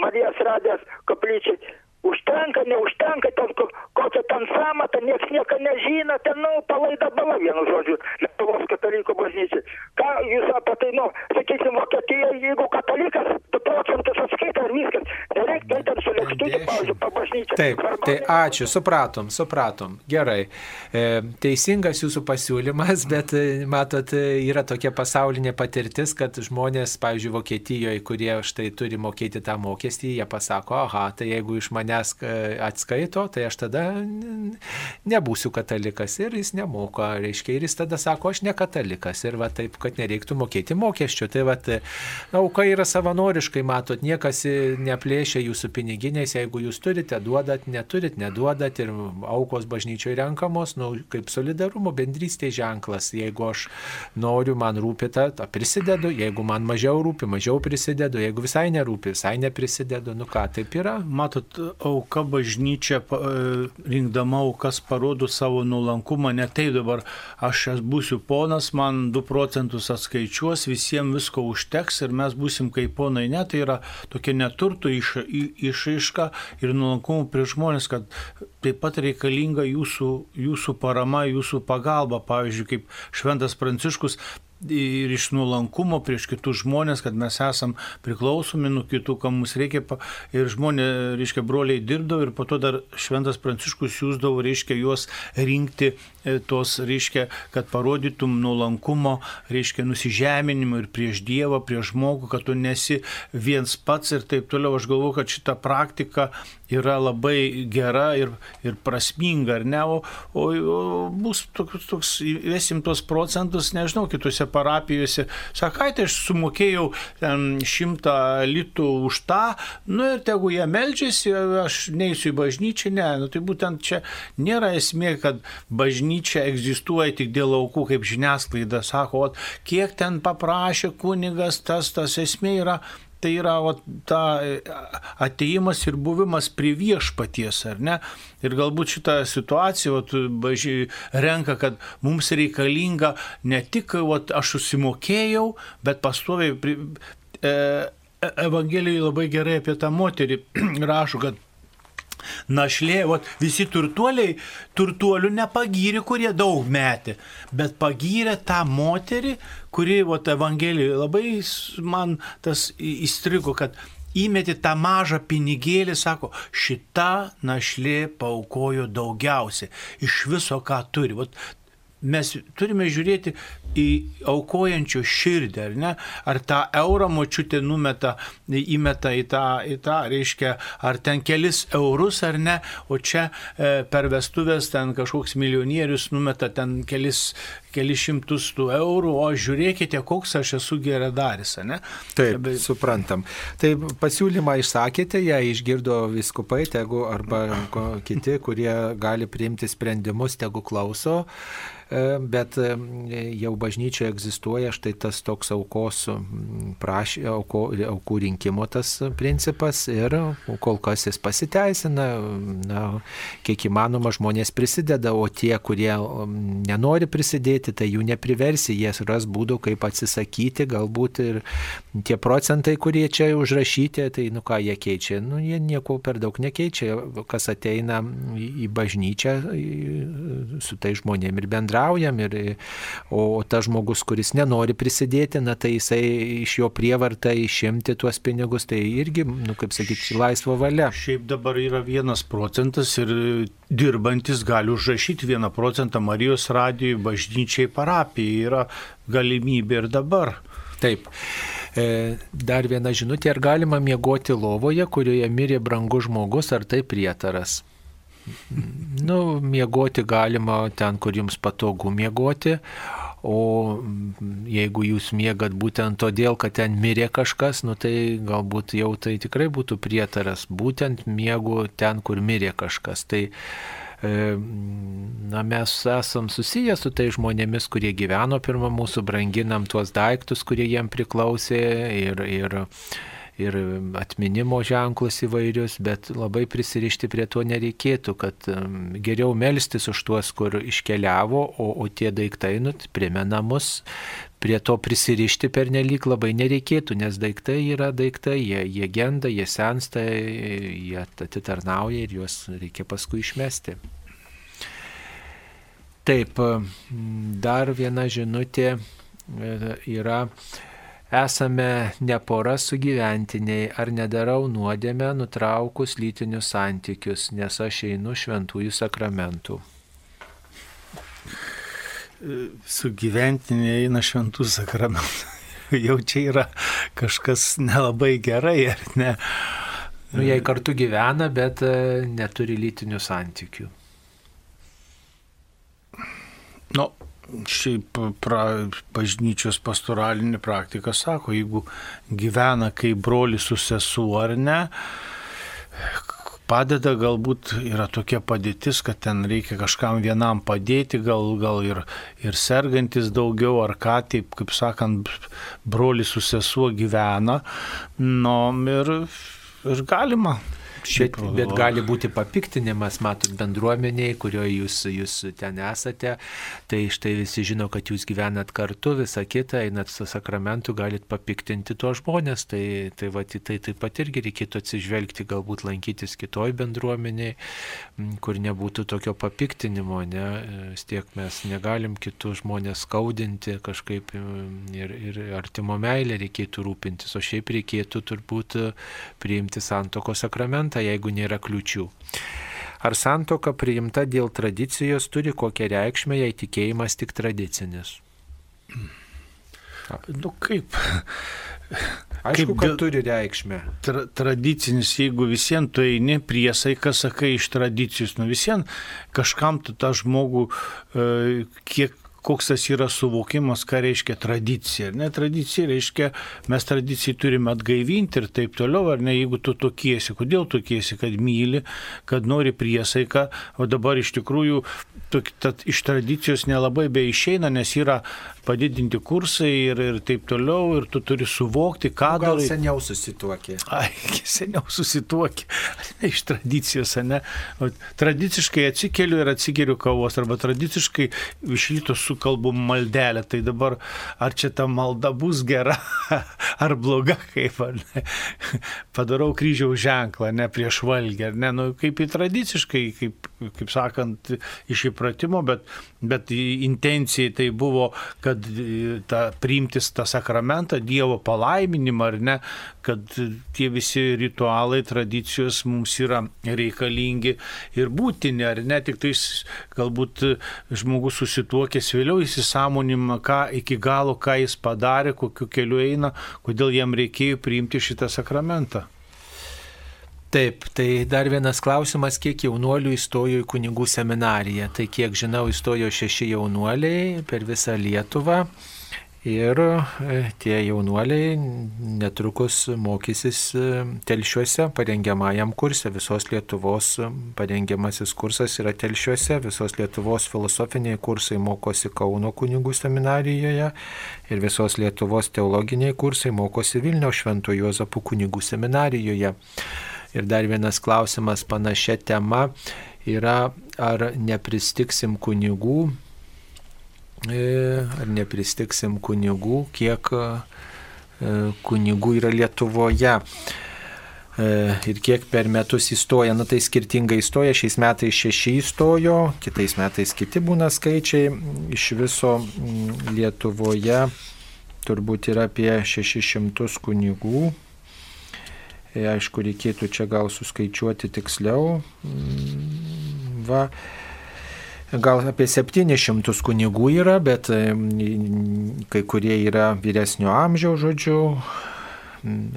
Marijos radijos koplyčiai. Užtenka, neužtenka, ten ko, kokia ten samata, niekas nieko nežino, ten, nu, palaida bala, vienu žodžiu, Lietuvos katalikų bažnyčiai. Ką jūs apie tai, nu, sakysim, Vokietijoje, jeigu katalikas, tu procentus atskaita ir viskas, nereikia ten su lėkštutė, pavyzdžiui, pa bažnyčią. Taip, tai ačiū, supratom, supratom. Gerai. E, teisingas jūsų pasiūlymas, bet e, matot, e, yra tokia pasaulinė patirtis, kad žmonės, pavyzdžiui, Vokietijoje, kurie štai turi mokėti tą mokestį, jie pasako, aha, tai jeigu iš manęs atskaito, tai aš tada nebūsiu katalikas ir jis nemoka, reiškia, ir jis tada sako, aš ne katalikas ir va taip, kad nereiktų mokėti mokesčių. Tai va, auka yra savanoriškai, matot, niekas neplėšia jūsų piniginiais, jeigu jūs turite, duodat, neturit, neduodat ir aukos bažnyčioje renkamos, nu, kaip solidarumo bendrystės ženklas. Jeigu aš noriu, man rūpi, tą prisidedu, jeigu man mažiau rūpi, mažiau prisidedu, jeigu visai nerūpi, visai neprisidedu, nu ką, taip yra. Matot, auka bažnyčia, rinkdama aukas, parodo savo nulankumą, ne tai dabar aš būsiu ponas, man 2 procentus atskaičiuos, visiems visko užteks ir mes būsim kaip ponai, ne, tai yra tokia neturtų iš, išaiška ir nulankumų prie žmonės, kad taip pat reikalinga jūsų, jūsų parama, jūsų pagalba, pavyzdžiui, kaip Šventas Pranciškus ir iš nuolankumo prieš kitus žmonės, kad mes esam priklausomi nuo kitų, kam mums reikia. Ir žmonės, reiškia, broliai dirbdavo ir po to dar Šventas Pranciškus siūsdavo, reiškia, juos rinkti tos, reiškia, kad parodytum nuolankumo, reiškia, nusižeminimo ir prieš Dievą, prieš žmogų, kad tu nesi viens pats ir taip toliau. Aš galvoju, kad šita praktika yra labai gera ir, ir prasminga, ar ne, o, o, o bus toks, toks, įvesim tos procentus, nežinau, kitose parapijose, sakai, tai aš sumokėjau šimtą litų už tą, nu ir tegu jie melžiasi, aš neįsiu į bažnyčią, ne, nu tai būtent čia nėra esmė, kad bažnyčia egzistuoja tik dėl aukų, kaip žiniasklaida sako, o kiek ten paprašė kunigas, tas, tas esmė yra tai yra o, ta ateimas ir buvimas prie viešpaties, ar ne? Ir galbūt šitą situaciją ot, baži, renka, kad mums reikalinga ne tik, ot, aš susimokėjau, bet pastoviai. E, Evangelijoje labai gerai apie tą moterį rašo, kad Našlė, vat, visi turtuoliai, turtuolių nepagyrė, kurie daug metė, bet pagyrė tą moterį, kuri, vat, Evangelijoje labai man tas įstrigo, kad įmeti tą mažą pinigėlį, sako, šita našlė paukojo daugiausiai iš viso, ką turi. Vat, mes turime žiūrėti į aukojančio širdį, ar ne? Ar tą eurą močiutė numeta, įmeta į tą, į tą, reiškia, ar ten kelis eurus ar ne, o čia e, per vestuvės ten kažkoks milijonierius numeta ten kelis, kelis šimtus tų eurų, o žiūrėkite, koks aš esu geradaris, ne? Taip, Bet... suprantam. Tai pasiūlymą išsakėte, ją išgirdo viskupai, tegu arba kiti, kurie gali priimti sprendimus, tegu klauso bet jau bažnyčioje egzistuoja štai tas toks aukos praš, auko, aukų rinkimo tas principas ir kol kas jis pasiteisina, na, kiek įmanoma žmonės prisideda, o tie, kurie nenori prisidėti, tai jų nepriversi, jie ras būdų, kaip atsisakyti, galbūt ir tie procentai, kurie čia užrašyti, tai nu ką jie keičia, nu jie nieko per daug nekeičia, kas ateina į bažnyčią su tai žmonėm ir bendra bendraujam, ir, o tas žmogus, kuris nenori prisidėti, na tai jisai iš jo prievartą išimti tuos pinigus, tai irgi, nu, kaip sakyti, laisvo valia. Šiaip dabar yra vienas procentas ir dirbantis gali užrašyti vieną procentą Marijos radijui, bažnyčiai, parapijai. Yra galimybė ir dabar. Taip. E, dar viena žinutė, ar galima miegoti lovoje, kurioje mirė brangus žmogus, ar tai prietaras? Nu, miegoti galima ten, kur jums patogu miegoti, o jeigu jūs miegat būtent todėl, kad ten mirė kažkas, nu tai galbūt jau tai tikrai būtų prietaras, būtent miegu ten, kur mirė kažkas. Tai E, na, mes esam susiję su tai žmonėmis, kurie gyveno pirmą mūsų, branginam tuos daiktus, kurie jiem priklausė ir, ir, ir atminimo ženklus įvairius, bet labai prisirišti prie to nereikėtų, kad geriau melstis už tuos, kur iškeliavo, o, o tie daiktai nu, primena mus, prie to prisirišti per nelik labai nereikėtų, nes daiktai yra daiktai, jie, jie genda, jie sensta, jie atitarnauja ir juos reikia paskui išmesti. Taip, dar viena žinutė e, yra, esame ne pora sugyventiniai, ar nedarau nuodėmę nutraukus lytinius santykius, nes aš einu šventųjų sakramentų sugyventiniai eina šventų sakramentų. Jau čia yra kažkas nelabai gerai, ar ne? Nu, jei kartu gyvena, bet e, neturi lytinių santykių. Nu, šiaip pra, bažnyčios pastoralinė praktika sako, jeigu gyvena kaip broli su sesuo ar ne, padeda, galbūt yra tokia padėtis, kad ten reikia kažkam vienam padėti, gal, gal ir, ir sergantis daugiau, ar ką, taip kaip sakant, broli su sesuo gyvena, nu ir, ir galima Bet, bet gali būti papiktinimas, matot, bendruomeniai, kurioje jūs, jūs ten esate, tai štai visi žino, kad jūs gyvenat kartu, visa kita, einat su sakramentu, galit papiktinti tuos žmonės, tai, tai, va, tai taip pat irgi reikėtų atsižvelgti, galbūt lankytis kitoj bendruomeniai, kur nebūtų tokio papiktinimo, ne, vis tiek mes negalim kitus žmonės skaudinti kažkaip ir, ir artimo meilę reikėtų rūpintis, o šiaip reikėtų turbūt priimti santoko sakramentą sakramentą, jeigu nėra kliučių. Ar santoka priimta dėl tradicijos turi kokią reikšmę, jei tikėjimas tik tradicinis? Nu kaip? Aišku, kaip, kad turi reikšmę. Tra, tradicinis, jeigu visiems tu eini priesaiką, sakai iš tradicijos, nu visiems kažkam tu tą žmogų, e, kiek koks tas yra suvokimas, ką reiškia tradicija. Ne, tradicija reiškia, mes tradicijai turime atgaivinti ir taip toliau, ar ne, jeigu tu tokiesi, kodėl tokiesi, kad myli, kad nori priesaiką, o dabar iš tikrųjų tad iš tradicijos nelabai be išeina, nes yra padidinti kursai ir, ir taip toliau, ir tu turi suvokti, ką nu, darai. Seniau susituokė. Ai, seniau susituokė. Ne iš tradicijos, ne. O, tradiciškai atsikeliu ir atsigeriu kavos, arba tradiciškai iš ryto sukalbu maldelę. Tai dabar ar čia ta malda bus gera, ar bloga, kaip, ar ne. Padarau kryžiaus ženklą, ne prieš valgį, ar ne. Nu, kaip į tradiciškai, kaip, kaip sakant, iš įpratimo, bet, bet intencijai tai buvo, kad kad e, ta, priimtis tą sakramentą, Dievo palaiminimą ar ne, kad tie visi ritualai, tradicijos mums yra reikalingi ir būtini, ar ne, tik tais galbūt žmogus susituokęs vėliau įsisamonimą, ką iki galo, ką jis padarė, kokiu keliu eina, kodėl jam reikėjo priimti šitą sakramentą. Taip, tai dar vienas klausimas, kiek jaunuolių įstojo į kunigų seminariją. Tai kiek žinau, įstojo šeši jaunuoliai per visą Lietuvą. Ir e, tie jaunuoliai netrukus mokysis e, telšiuose parengiamajam kursė. Visos Lietuvos parengiamasis kursas yra telšiuose. Visos Lietuvos filosofiniai kursai mokosi Kauno kunigų seminarijoje. Ir visos Lietuvos teologiniai kursai mokosi Vilniaus Švento Juozapo kunigų seminarijoje. Ir dar vienas klausimas panašia tema yra, ar nepristiksim kunigų, e, ar nepristiksim kunigų, kiek e, kunigų yra Lietuvoje. ir kiek per metus įstoja, nu tai skirtingai įstoja, šiais metais šeši įstojo, kitais metais kiti būna skaičiai, iš viso mm, Lietuvoje turbūt yra apie 600 kunigų. E, aišku, reikėtų čia gal suskaičiuoti tiksliau. Mm, va, gal apie 700 kunigų yra, bet kai kurie yra vyresnio amžiaus, žodžiu,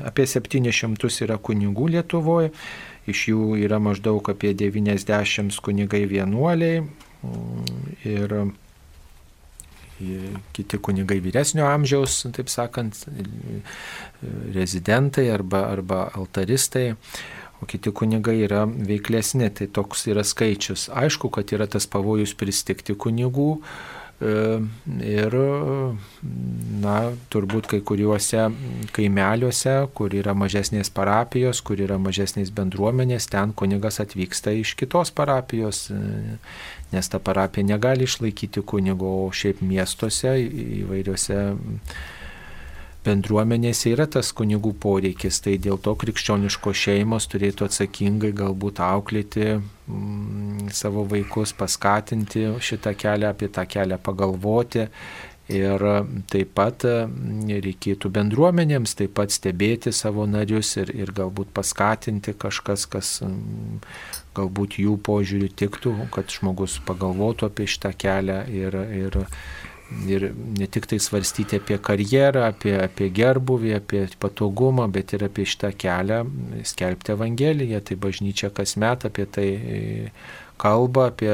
apie 700 yra kunigų Lietuvoje, iš jų yra maždaug apie 90 kunigai vienuoliai. Ir kiti kunigai vyresnio amžiaus, taip sakant, rezidentai arba, arba altaristai o kiti kunigai yra veiklesni, tai toks yra skaičius. Aišku, kad yra tas pavojus pristikti kunigų e, ir, na, turbūt kai kuriuose kaimeliuose, kur yra mažesnės parapijos, kur yra mažesnės bendruomenės, ten kunigas atvyksta iš kitos parapijos, nes ta parapija negali išlaikyti kunigo, o šiaip miestuose įvairiuose bendruomenėse yra tas kunigų poreikis, tai dėl to krikščioniškos šeimos turėtų atsakingai galbūt auklėti mm, savo vaikus, paskatinti šitą kelią, apie tą kelią pagalvoti. Ir taip pat mm, reikėtų bendruomenėms taip pat stebėti savo narius ir, ir galbūt paskatinti kažkas, kas mm, galbūt jų požiūrių tiktų, kad žmogus pagalvotų apie šitą kelią ir, ir ir ne tik tai svarstyti apie karjerą, apie, apie gerbuvį, apie patogumą, bet ir apie šitą kelią skelbti Evangeliją. Tai bažnyčia kasmet apie tai kalba, apie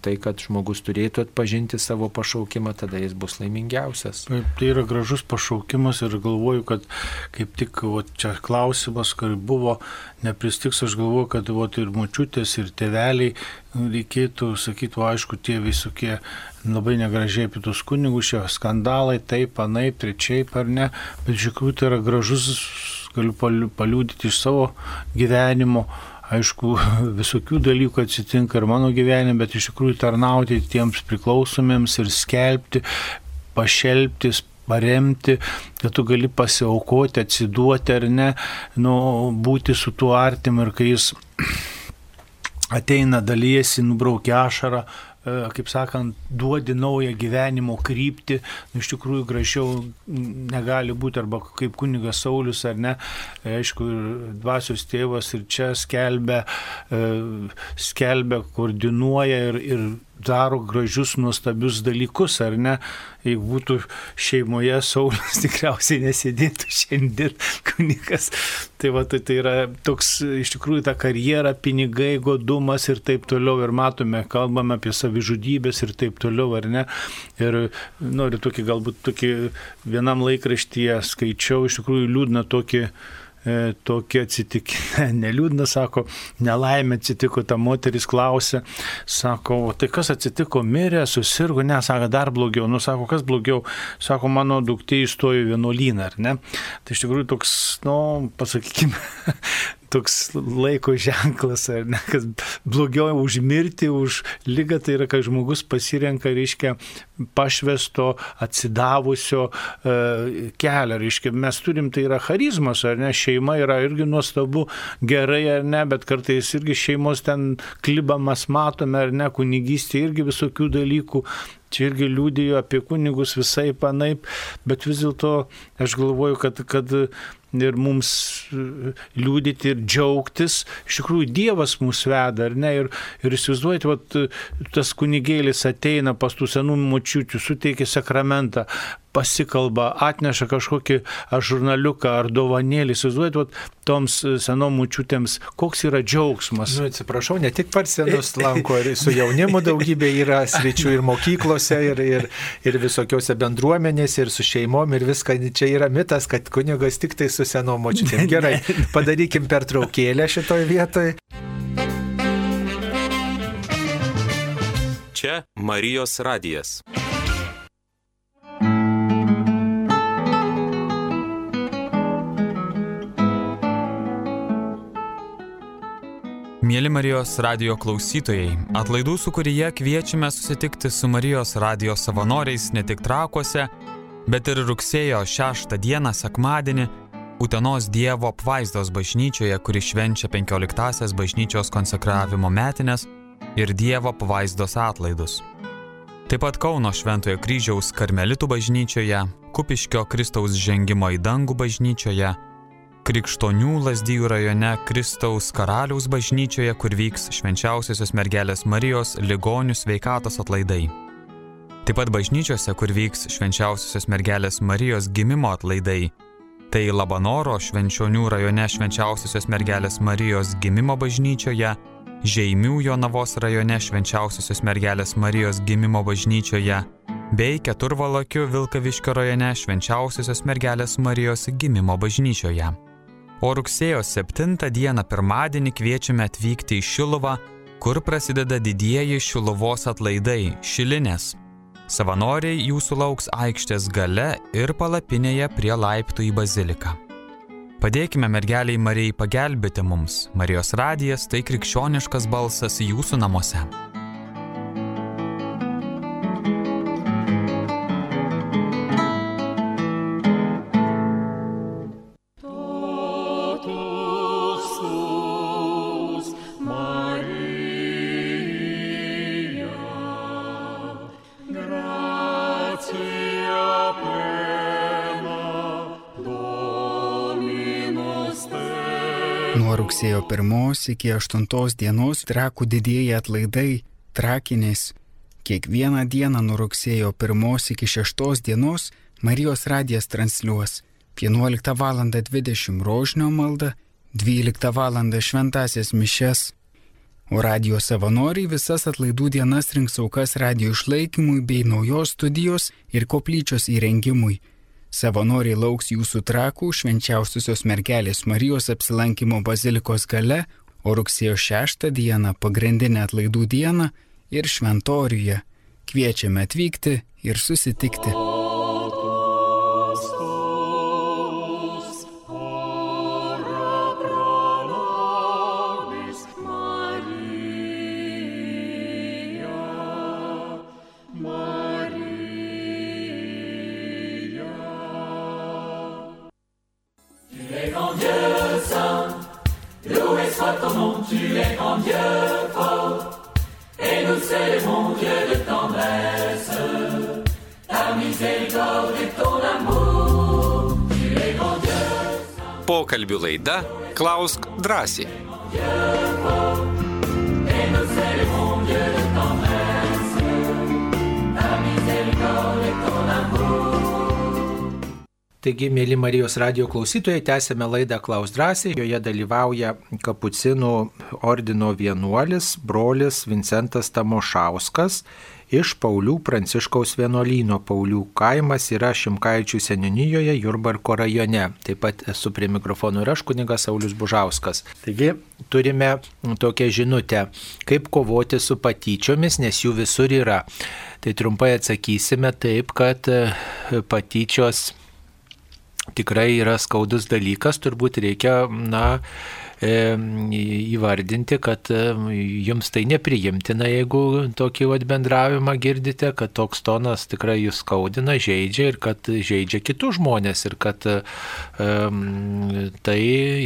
tai, kad žmogus turėtų atpažinti savo pašaukimą, tada jis bus laimingiausias. Tai yra gražus pašaukimas ir galvoju, kad kaip tik o, čia klausimas, kai buvo nepristiks, aš galvoju, kad o, ir mučiutės, ir teveliai reikėtų, sakytų, aišku, tie visokie labai negražiai apie tus kunigus, šie skandalai, taip, anaip, trečiaip ar ne, bet iš tikrųjų tai yra gražus, galiu paliūdyti iš savo gyvenimo. Aišku, visokių dalykų atsitinka ir mano gyvenime, bet iš tikrųjų tarnauti tiems priklausomiems ir skelbti, pašelbtis, paremti, kad tu gali pasiaukoti, atsiduoti ar ne, nu, būti su tuo artimu ir kai jis ateina, dalyjasi, nubraukia ašarą, kaip sakant, duodi naują gyvenimo kryptį, nu, iš tikrųjų gražiau negali būti, arba kaip kunigas Saulis ar ne, e, aišku, ir dvasios tėvas ir čia skelbia, e, skelbia koordinuoja ir, ir daro gražius, nuostabius dalykus, ar ne? Jeigu būtų šeimoje Saulis, tikriausiai nesėdėtų šiandien kunikas. Tai, va, tai, tai yra toks iš tikrųjų ta karjera, pinigai, godumas ir taip toliau. Ir matome, kalbame apie savižudybės ir taip toliau, ar ne? Ir noriu tokį, galbūt tokį vienam laikraštyje skaičiau, iš tikrųjų liūdna tokį e, tokie atsitikimai, neliūdna, sako, nelaimė atsitiko, ta moteris klausė, sako, o tai kas atsitiko, mirė, susirgo, ne, sako, dar blogiau, nu, sako, kas blogiau, sako, mano duktė įstojo vienuolyną, ar ne? Tai iš tikrųjų toks, nu, pasakykime, toks laiko ženklas, ar ne, kas blogiau už mirtį, už lygą, tai yra, kai žmogus pasirenka, reiškia, pašvesto, atsidavusio e, kelią, reiškia, mes turim, tai yra charizmas, ar ne, šeima yra irgi nuostabu, gerai ar ne, bet kartais irgi šeimos ten klibamas matome, ar ne, kunigystė irgi visokių dalykų, Čia irgi liūdėjo apie kunigus visai panaip, bet vis dėlto aš galvoju, kad, kad ir mums e, liūdyti ir džiaugtis. Iš tikrųjų, Dievas mus veda, ar ne? Ir, ir įsivaizduojate, vat, tas kunigėlis ateina pas tų senų močiučių, suteikia sakramentą, pasikalba, atneša kažkokį ar žurnaliuką, ar dovanėlį. Įsivaizduojate, vat, toms senom mučiutėms, koks yra džiaugsmas. Nu, atsiprašau, ne tik par senus lanko, ir su jaunimu daugybė yra sričių ir mokyklose, ir, ir, ir visokiose bendruomenėse, ir su šeimom, ir viską. Čia yra mitas, kad kunigas tik tai su senom močiutėm. Gerai, padarykim pertraukėlę šitoj vietoj. Čia Marijos radijas. Mėly Marijos radio klausytojai, atlaidų sukūrėje kviečiame susitikti su Marijos radio savanoriais ne tik trakuose, bet ir rugsėjo 6 dieną sekmadienį Utenos Dievo apvaizdos bažnyčioje, kuri švenčia 15-asias bažnyčios konsekravimo metinės ir Dievo apvaizdos atlaidus. Taip pat Kauno Šventojo kryžiaus karmelitų bažnyčioje, Kupiškio Kristaus žengimo į dangų bažnyčioje, Krikštonių Lazdijų rajone Kristaus karaliaus bažnyčioje, kur vyks švenčiausiosios mergelės Marijos ligonių sveikatos atlaidai. Taip pat bažnyčiose, kur vyks švenčiausiosios mergelės Marijos gimimo atlaidai Tai Labanoro švenčionių rajone švenčiausiosios mergelės Marijos gimimo bažnyčioje, Žeimių Jonavos rajone švenčiausiosios mergelės Marijos gimimo bažnyčioje, bei Keturvalakių Vilkaviškio rajone švenčiausiosios mergelės Marijos gimimo bažnyčioje. O rugsėjo 7 dieną pirmadienį kviečiame atvykti į Šiluvą, kur prasideda didieji Šiluvos atlaidai - Šilinės. Savanoriai jūsų lauks aikštės gale ir palapinėje prie laiptų į baziliką. Padėkime mergeliai Marijai pagelbėti mums. Marijos radijas tai krikščioniškas balsas jūsų namuose. Rugsėjo 1 iki 8 dienos trakų didieji atlaidai trakinės. Kiekvieną dieną nuo rugsėjo 1 iki 6 dienos Marijos radijas transliuos 11 val. 20 rožinio maldą, 12 val. šventasias mišes. O radio savanoriai visas atlaidų dienas rinks aukas radio išlaikymui bei naujos studijos ir koplyčios įrengimui. Savanoriai lauks jūsų trakų švenčiausiosios mergelės Marijos apsilankimo bazilikos gale, o rugsėjo 6 dieną pagrindinę atlaidų dieną ir šventoriuje. Kviečiame atvykti ir susitikti. Pokalbių laida Klausk drąsiai. Taigi, mėly Marijos radio klausytojai, tęsėme laidą Klaus drąsiai. Joje dalyvauja kapucinų ordino vienuolis, brolis Vincentas Tamošauskas iš Paulių Pranciškaus vienuolyno. Paulių kaimas yra Šimkaičių seniūnijoje Jurbarko rajone. Taip pat esu prie mikrofonų ir aš kunigas Saulis Bužauskas. Taigi turime tokią žinutę, kaip kovoti su patyčiomis, nes jų visur yra. Tai trumpai atsakysime taip, kad patyčios tikrai yra skaudus dalykas, turbūt reikia, na, įvardinti, kad jums tai nepriimtina, jeigu tokį bendravimą girdite, kad toks tonas tikrai jūs skaudina, žaidžia ir kad žaidžia kitus žmonės ir kad tai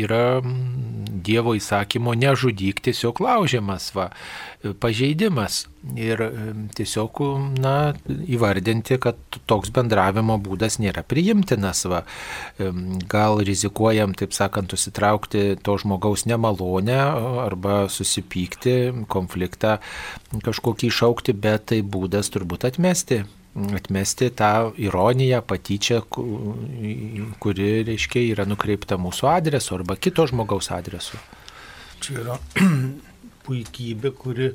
yra Dievo įsakymo nežudyk tiesiog laužiamas, va, pažeidimas. Ir tiesiog, na, įvardinti, kad toks bendravimo būdas nėra priimtinas, va. Gal rizikuojam, taip sakant, susitraukti to žmogaus nemalonę arba susipykti, konfliktą kažkokį išaukti, bet tai būdas turbūt atmesti atmesti tą ironiją, patyčią, kuri, reiškia, yra nukreipta mūsų adresu arba kito žmogaus adresu. Čia yra puikybė, kuri,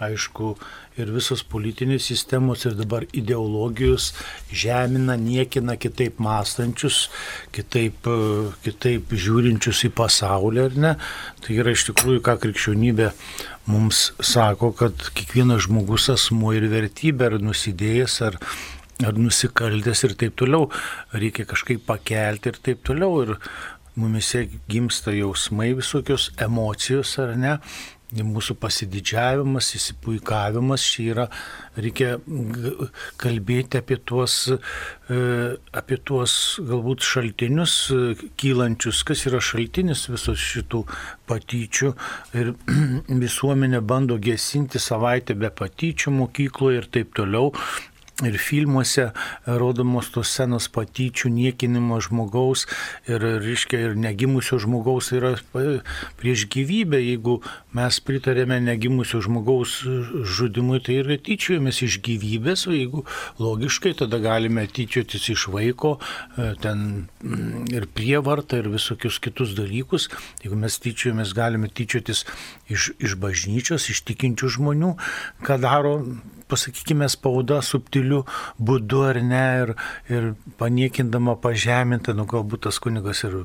aišku, ir visos politinės sistemos ir dabar ideologijos žemina, niekina kitaip mąstančius, kitaip, kitaip žiūrinčius į pasaulį, ar ne? Tai yra iš tikrųjų, ką krikščionybė mums sako, kad kiekvienas žmogus asmuo ir vertybė, ar nusidėjęs, ar, ar nusikaltęs ir taip toliau, reikia kažkaip pakelti ir taip toliau. Ir mumise gimsta jausmai, visokios emocijos, ar ne? Mūsų pasididžiavimas, įsipuikavimas, čia yra, reikia kalbėti apie tuos, e, apie tuos galbūt šaltinius e, kylančius, kas yra šaltinis visos šitų patyčių. Ir visuomenė bando gesinti savaitę be patyčių mokykloje ir taip toliau ir filmuose rodomos tos senos patyčių, niekinimo žmogaus ir, reiškia, ir negimusio žmogaus yra prieš gyvybę. Jeigu mes pritarėme negimusio žmogaus žudimui, tai ir tyčiojamės iš gyvybės, o jeigu logiškai, tada galime tyčiotis iš vaiko, e, ten mm, ir prievartą, ir visokius kitus dalykus. Jeigu mes tyčiojamės, galime tyčiotis iš, iš bažnyčios, iš tikinčių žmonių, ką daro pasakykime, spauda subtiliu būdu ar ne, ir, ir paniekindama pažeminta, nu galbūt tas kunigas ir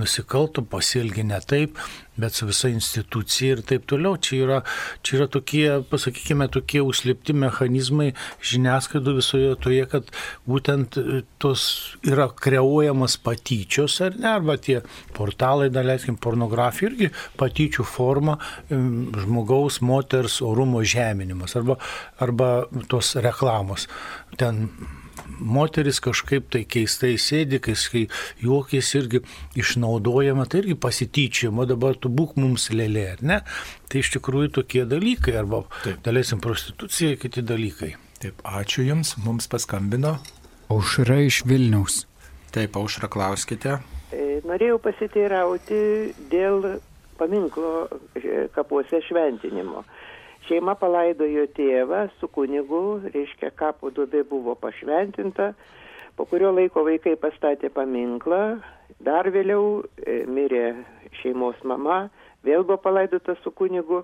nusikaltų, pasielgi ne taip, bet su visa institucija ir taip toliau. Čia yra, čia yra tokie, pasakykime, tokie užslėpti mechanizmai žiniasklaidų visoje toje, kad būtent e, tos yra kreuojamas patyčios ar ne, arba tie portalai, daleiskim, pornografija irgi patyčių forma žmogaus, moters orumo žeminimas arba, arba tos reklamos. Ten moteris kažkaip tai keistai sėdi, kai juokis irgi išnaudojama, tai irgi pasityčiama, dabar tu būk mums lėlė, ar ne? Tai iš tikrųjų tokie dalykai, arba dalėsim prostitucija, kiti dalykai. Taip, ačiū Jums, mums paskambino. Aušra iš Vilniaus. Taip, aušra, klauskite. E, norėjau pasiteirauti dėl paminklo e, kapuose šventinimo. Šeima palaidojo tėvą su kunigu, reiškia, kapo duobė buvo pašventinta, po kurio laiko vaikai pastatė paminklą, dar vėliau e, mirė šeimos mama, vėl buvo palaidota su kunigu.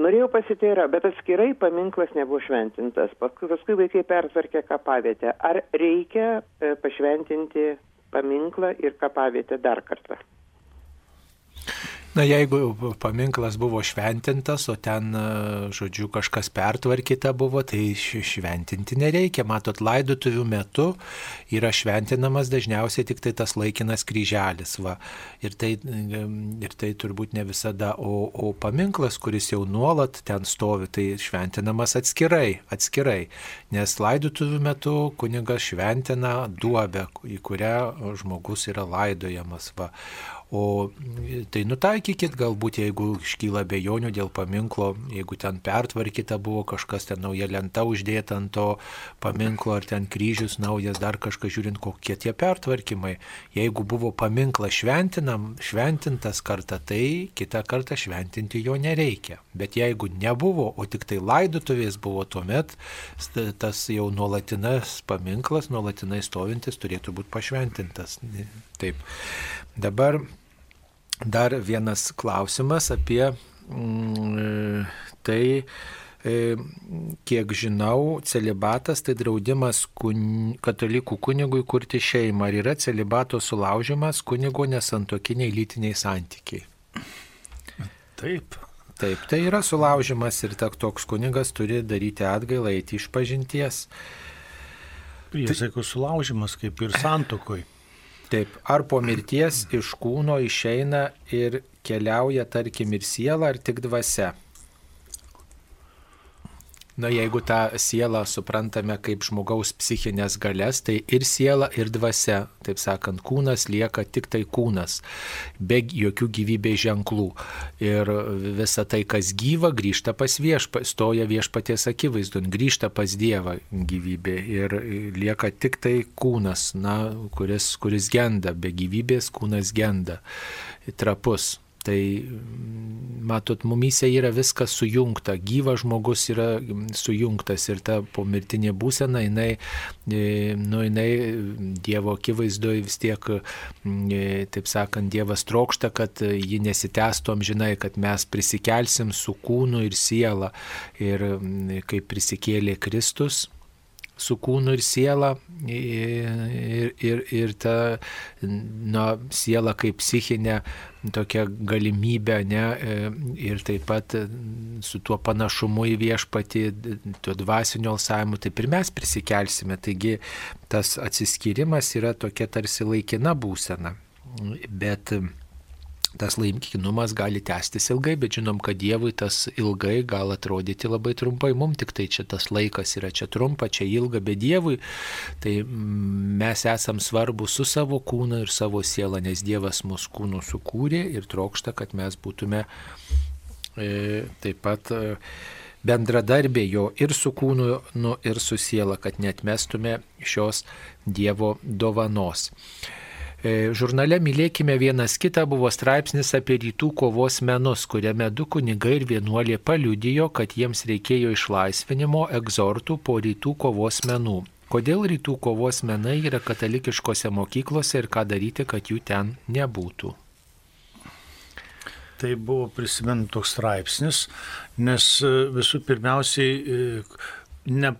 Norėjau pasiteira, bet atskirai paminklas nebuvo šventintas. Paskui vaikai pertvarkė kapavietę. Ar reikia e, pašventinti paminklą ir kapavietę dar kartą? Na jeigu paminklas buvo šventintas, o ten, e, žodžiu, kažkas pertvarkyta buvo, tai šventinti nereikia. Matot, laidotuvių metu yra šventinamas dažniausiai tik tai tas laikinas kryželis. Va. Ir, tai, ir tai turbūt ne visada, o, o paminklas, kuris jau nuolat ten stovi, tai šventinamas atskirai, atskirai. Nes laidotuvių metu kunigas šventina duobę, į kurią žmogus yra laidojamas. Va. O tai nutaikykit galbūt, jeigu iškyla bejonių dėl paminklo, jeigu ten pertvarkyta buvo kažkas, ten nauja lenta uždėta ant to paminklo, ar ten kryžius naujas, dar kažkas žiūrint, kokie tie pertvarkymai. Jeigu buvo paminklas šventinam, šventintas kartą, tai kitą kartą šventinti jo nereikia. Bet jeigu nebuvo, o tik tai laidutuvės buvo tuomet, tas jau nuolatinas paminklas, nuolatinai stovintis turėtų būti pašventintas. Taip. Dabar Dar vienas klausimas apie mm, tai, e, kiek žinau, celibatas tai draudimas kun, katalikų kunigui kurti šeimą. Ar yra celibato sulaužimas kunigo nesantokiniai lytiniai santykiai? Taip. Taip, tai yra sulaužimas ir toks kunigas turi daryti atgailą, eiti iš pažinties. Priesaikų sulaužimas kaip ir santokoj. Taip, ar po mirties iš kūno išeina ir keliauja, tarkim, ir siela, ar tik dvasia? Na, jeigu tą sielą suprantame kaip žmogaus psichinės galės, tai ir siela, ir dvasia, taip sakant, kūnas lieka tik tai kūnas, be jokių gyvybės ženklų. Ir visa tai, kas gyva, grįžta pas viešpatį, stoja viešpaties akivaizdun, grįžta pas Dievą gyvybė ir lieka tik tai kūnas, na, kuris, kuris genda, be gyvybės kūnas genda, trapus. Tai matot, mumyse yra viskas sujungta, gyvas žmogus yra sujungtas ir ta pomirtinė būsena, jinai, e, nu, jinai Dievo akivaizdoje vis tiek, e, taip sakant, Dievas trokšta, kad ji nesitęstų amžinai, kad mes prisikelsim su kūnu ir siela. Ir kaip prisikėlė Kristus, su kūnu ir siela ir, ir, ir ta na, siela kaip psichinė tokia galimybė ne, ir taip pat su tuo panašumu į viešpatį, tuo dvasiniu alsavimu, taip ir mes prisikelsime. Taigi tas atsiskyrimas yra tokia tarsi laikina būsena. Bet tas laikinumas gali tęstis ilgai, bet žinom, kad Dievui tas ilgai gali atrodyti labai trumpai, mums tik tai čia tas laikas yra čia trumpa, čia ilga, bet Dievui tai mm, mes esam svarbus su savo kūnu ir savo siela, nes Dievas mūsų kūnų sukūrė ir trokšta, kad mes būtume e, taip pat e, bendradarbė jo ir su kūnu, nu, ir su siela, kad netmestume šios Dievo dovanos. E, žurnale Mylėkime vienas kitą buvo straipsnis apie rytų kovos menus, kuriame du kunigai ir vienuolė paliudijo, kad jiems reikėjo išlaisvinimo egzortų po rytų kovos menų. Kodėl rytų kovos menai yra katalikiškose mokyklose ir ką daryti, kad jų ten nebūtų? Tai buvo prisimint toks straipsnis, nes e, visų pirmiausiai, e, ne,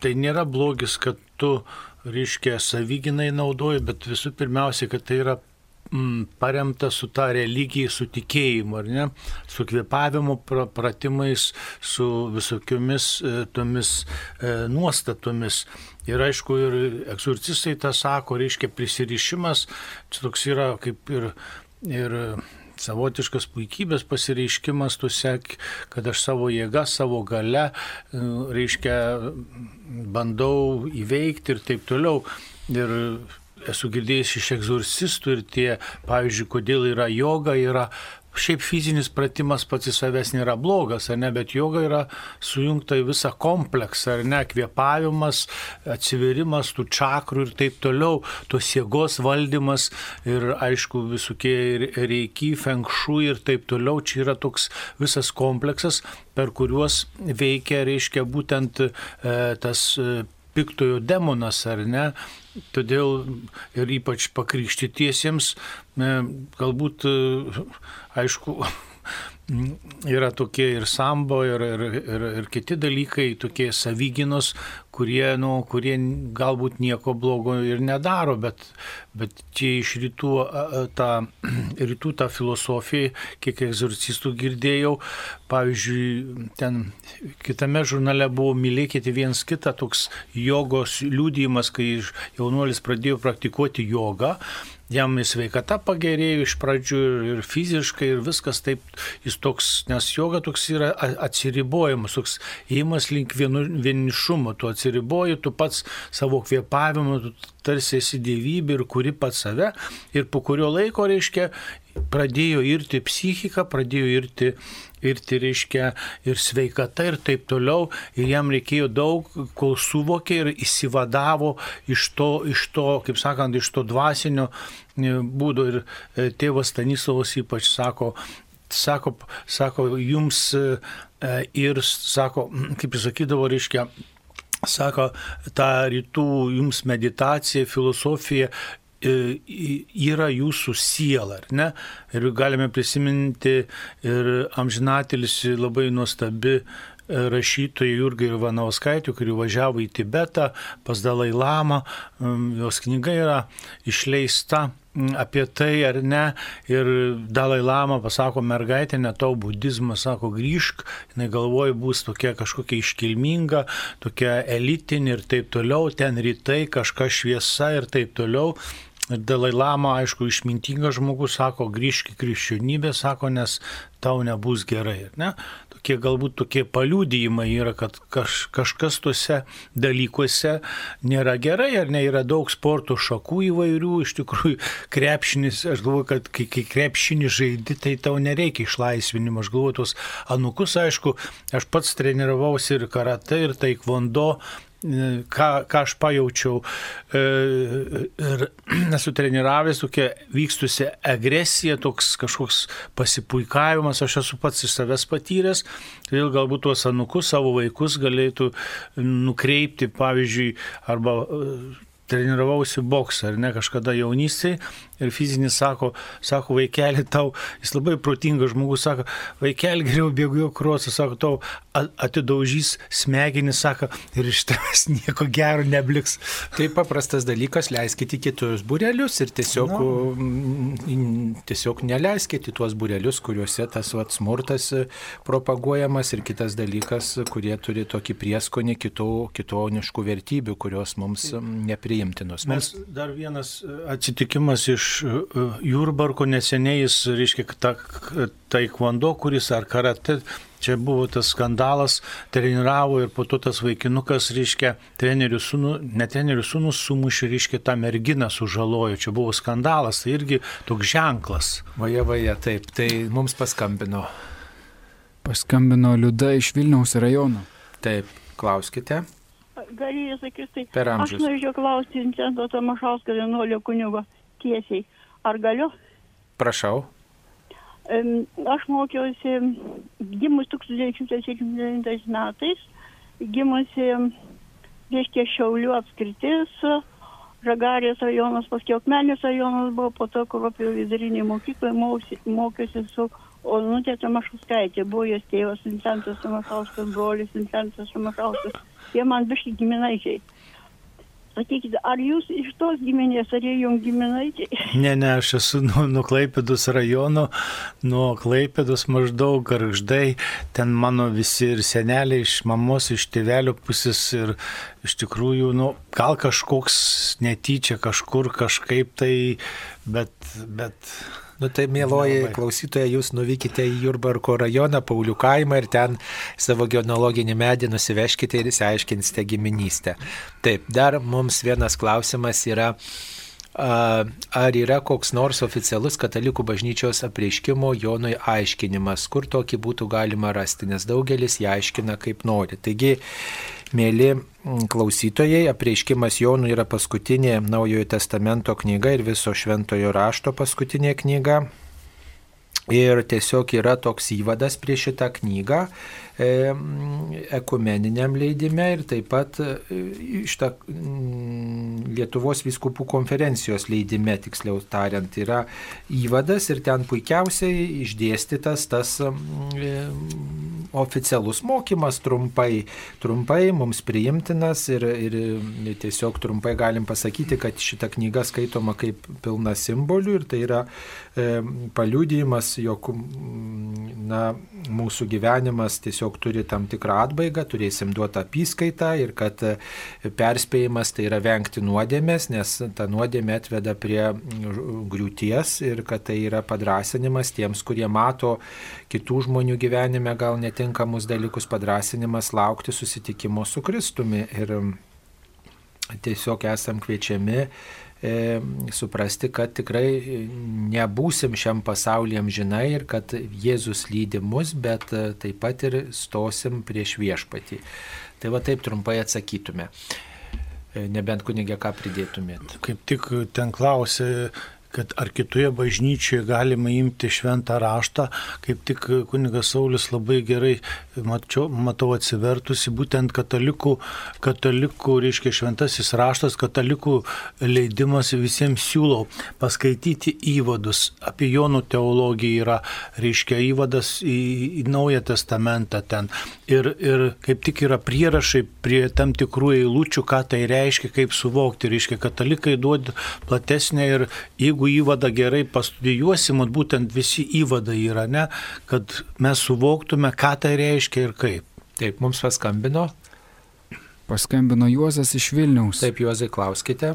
tai nėra blogis, kad tu reiškia, savyginai naudoju, bet visų pirmiausia, kad tai yra mm, paremta su ta religija, su tikėjimu, ar ne, su kvėpavimo pratimais, su visokiomis e, tomis e, nuostatomis. Ir aišku, ir egzorcistai tą sako, reiškia prisirišimas, čia toks yra kaip ir, ir savotiškas puikybės pasireiškimas, tu sek, kad aš savo jėga, savo gale, reiškia, bandau įveikti ir taip toliau. Ir esu girdėjęs iš egzorcistų ir tie, pavyzdžiui, kodėl yra joga, yra Šiaip fizinis pratimas pats į savęs nėra blogas, ar ne, bet joga yra sujungta į visą kompleksą, ar ne, kvėpavimas, atsiverimas tų čakrų ir taip toliau, tos jėgos valdymas ir aišku visokie reikiai, fenkšų ir taip toliau, čia yra toks visas kompleksas, per kuriuos veikia, reiškia, būtent e, tas e, piktojo demonas, ar ne? Todėl ir ypač pakrikštytiesiems, galbūt, e, aišku, yra tokie ir sambo, ir, ir, ir, ir kiti dalykai, tokie savyginos, kurie, nu, kurie galbūt nieko blogo ir nedaro, bet, bet čia iš rytų tą, rytų tą filosofiją, kiek egzorcistų girdėjau, pavyzdžiui, ten kitame žurnale buvo mylėkite viens kitą toks jogos liūdėjimas, kai jaunuolis pradėjo praktikuoti jogą jam sveikata pagerėjo iš pradžių ir, ir fiziškai, ir viskas taip, jis toks, nes joga toks yra atsiribojimas, toks įimas link vienu, vienišumo, tu atsiriboji, tu pats savo kvėpavimu, tu tarsi esi gyvybė ir kuri pats save, ir po kurio laiko, reiškia, pradėjo irti psichika, pradėjo irti ir reiškia ir sveikata ir taip toliau. Ir jam reikėjo daug, kol suvokė ir įsivadavo iš to, iš to kaip sakant, iš to dvasinio e, būdo. Ir e, tėvas Stanislavas ypač sako, sako, sako jums e, ir sako, kaip jis sakydavo, reiškia, sako, ta rytų jums meditacija, filosofija yra jūsų siela, ar ne? Ir galime prisiminti ir amžinatelis labai nuostabi e, rašytojai Jurgai Ivanauskaitė, kuri važiavo į Tibetą pas Dalai Lama, jos knyga yra išleista apie tai ar ne. Ir Dalai Lama pasako, mergaitė, ne tau budizmą, sako, grįžk, jinai galvoja, bus tokia kažkokia iškilminga, tokia elitinė ir taip toliau, ten rytai, kažkas šviesa ir taip toliau. Dalai Lama, aišku, išmintingas žmogus, sako, grįžk į krikščionybę, sako, nes tau nebus gerai. Ne? Tokie galbūt tokie paliūdėjimai yra, kad kaž, kažkas tuose dalykuose nėra gerai, ar ne, yra daug sporto šakų įvairių, iš tikrųjų krepšinis, aš galvoju, kad kai, kai krepšinį žaidži, tai tau nereikia išlaisvinimo, aš galvoju, tos anukus, aišku, aš pats treniravausi ir karate, ir taikvondo, ką, ką aš pajaučiau e, ir esu treniravęs, tokia vykstusi agresija, toks kažkoks pasipuikavimas, aš esu pats iš savęs patyręs, todėl galbūt tuos anukus, savo vaikus galėtų nukreipti, pavyzdžiui, arba treniravausi boksą, ar ne, kažkada jaunystėje ir fizinis sako, sako, vaikeli tau, jis labai protingas žmogus, sako, vaikeli geriau bėgu jo krosą, sako, tau atidaužys smegenis, sako, ir iš tavęs nieko gero nebliks. Tai paprastas dalykas, leiskite kitus burelius ir tiesiog, no. tiesiog neleiskite tuos burelius, kuriuose tas vat, smurtas propaguojamas ir kitas dalykas, kurie turi tokį prieskonį kito, kitoniškų vertybių, kurios mums nepriimtinos. Mes dar vienas atsitikimas iš e, Jurbarko neseniai jis, reiškia, ta, taikvando, kuris ar karate, čia buvo tas skandalas, treniravo ir po to tas vaikinukas, reiškia, trenerių sūnų, ne trenerių sūnus sumušė, reiškia, tą merginą sužalojo. Čia buvo skandalas, tai irgi toks ženklas. Vaja, vaja, taip, tai mums paskambino. Paskambino Liuda iš Vilniaus rajono. Taip, klauskite. Galėjai sakyti, tai aš norėčiau klausti Vincento Tomašausko vienuolio kunigo tiesiai. Ar galiu? Prašau. Aš mokiausi gimus 1979 metais, gimusi, reiškia, Šiaulių apskritis, Žagarės rajonas, paskui Akmenės rajonas buvo, po to Kruopio vidurinė mokykla, mokiausi, su Onutė Tomašauskaitė, buvo jos tėvas Vincentas Tomašauskas, brolis Vincentas Tomašauskas. Jie man biški giminaičiai. Sakykite, ar jūs iš tos giminės, ar jie jums giminaičiai? Ne, ne, aš esu nuo, nuo Klaipėdos rajono, nuo Klaipėdos maždaug garždai, ten mano visi ir seneliai iš mamos, iš tėvelio pusės ir iš tikrųjų, nu, gal kažkoks netyčia kažkur kažkaip tai, bet, bet Nu tai, mėloji klausytoja, jūs nuvykite į Jurbarko rajoną, Paulių kaimą ir ten savo genealoginį medį nusiveškite ir įsiaiškinsite giminystę. Taip, dar mums vienas klausimas yra. Ar yra koks nors oficialus katalikų bažnyčios apreiškimo Jonui aiškinimas, kur tokį būtų galima rasti, nes daugelis ją aiškina kaip nori. Taigi, mėly mm, klausytojai, apreiškimas Jonui yra paskutinė Naujojo testamento knyga ir viso šventojo rašto paskutinė knyga. Ir tiesiog yra toks įvadas prieš šitą knygą e, ekumeniniam leidime ir taip pat e, šitą mm, Lietuvos viskupų konferencijos leidime, tiksliau tariant, yra įvadas ir ten puikiausiai išdėstytas tas mm, e, oficialus mokymas trumpai, trumpai mums priimtinas ir, ir tiesiog trumpai galim pasakyti, kad šita knyga skaitoma kaip pilna simbolių ir tai yra e, paliūdėjimas, jog na, mūsų gyvenimas tiesiog turi tam tikrą atbaigą, turėsim duoti apskaitą ir kad e, perspėjimas tai yra vengti nuodėmės, nes ta nuodėmė atveda prie griūties ir kad tai yra padrasinimas tiems, kurie mato kitų žmonių gyvenime gal netinkamus dalykus, padrasinimas laukti susitikimo su Kristumi. Ir tiesiog esam kviečiami e, suprasti, kad tikrai nebūsim šiam pasaulyje amžinai ir kad Jėzus lydi mus, bet e, taip pat ir stosim prieš viešpatį. Tai va taip trumpai atsakytume. E, Nebent kunigė ką pridėtumėt. kaip tik ten klausė, kad ar kitoje bažnyčioje galima imti šventą raštą, kaip tik kunigas Saulis labai gerai mačiau, matau atsivertusi, būtent katalikų, katalikų, reiškia šventasis raštas, katalikų leidimas visiems siūlau paskaityti įvadus. Apie Jonų teologiją yra, reiškia, įvadas į, į Naują Testamentą ten. Ir, ir kaip tik yra prierašai prie tam tikrų eilučių, ką tai reiškia, kaip suvokti. Reiškia, katalikai duoda platesnę ir jeigu įvadą gerai pastudijuosim, būtent visi įvadai yra, ne, kad mes suvoktume, ką tai reiškia ir kaip. Taip, mums paskambino. Paskambino Juozas iš Vilniaus. Taip, Juozai, klauskite.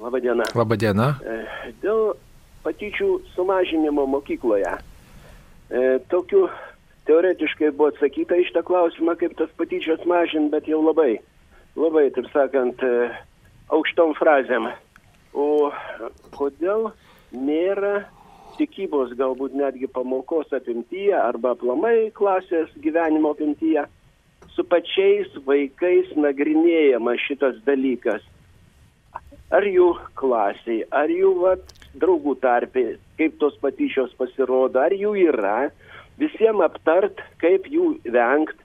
Labadiena. Labadiena. E, Dėl patyčių sumažinimo mokykloje. E, tokiu teoretiškai buvo atsakyta iš tą klausimą, kaip tas patyčias mažint, bet jau labai, labai, taip sakant, e, aukštom frazėm. O kodėl nėra tikybos galbūt netgi pamokos apimtyje arba aplamai klasės gyvenimo apimtyje su pačiais vaikais nagrinėjama šitas dalykas. Ar jų klasiai, ar jų vat, draugų tarpė, kaip tos patyčios pasirodo, ar jų yra, visiems aptart, kaip jų vengt,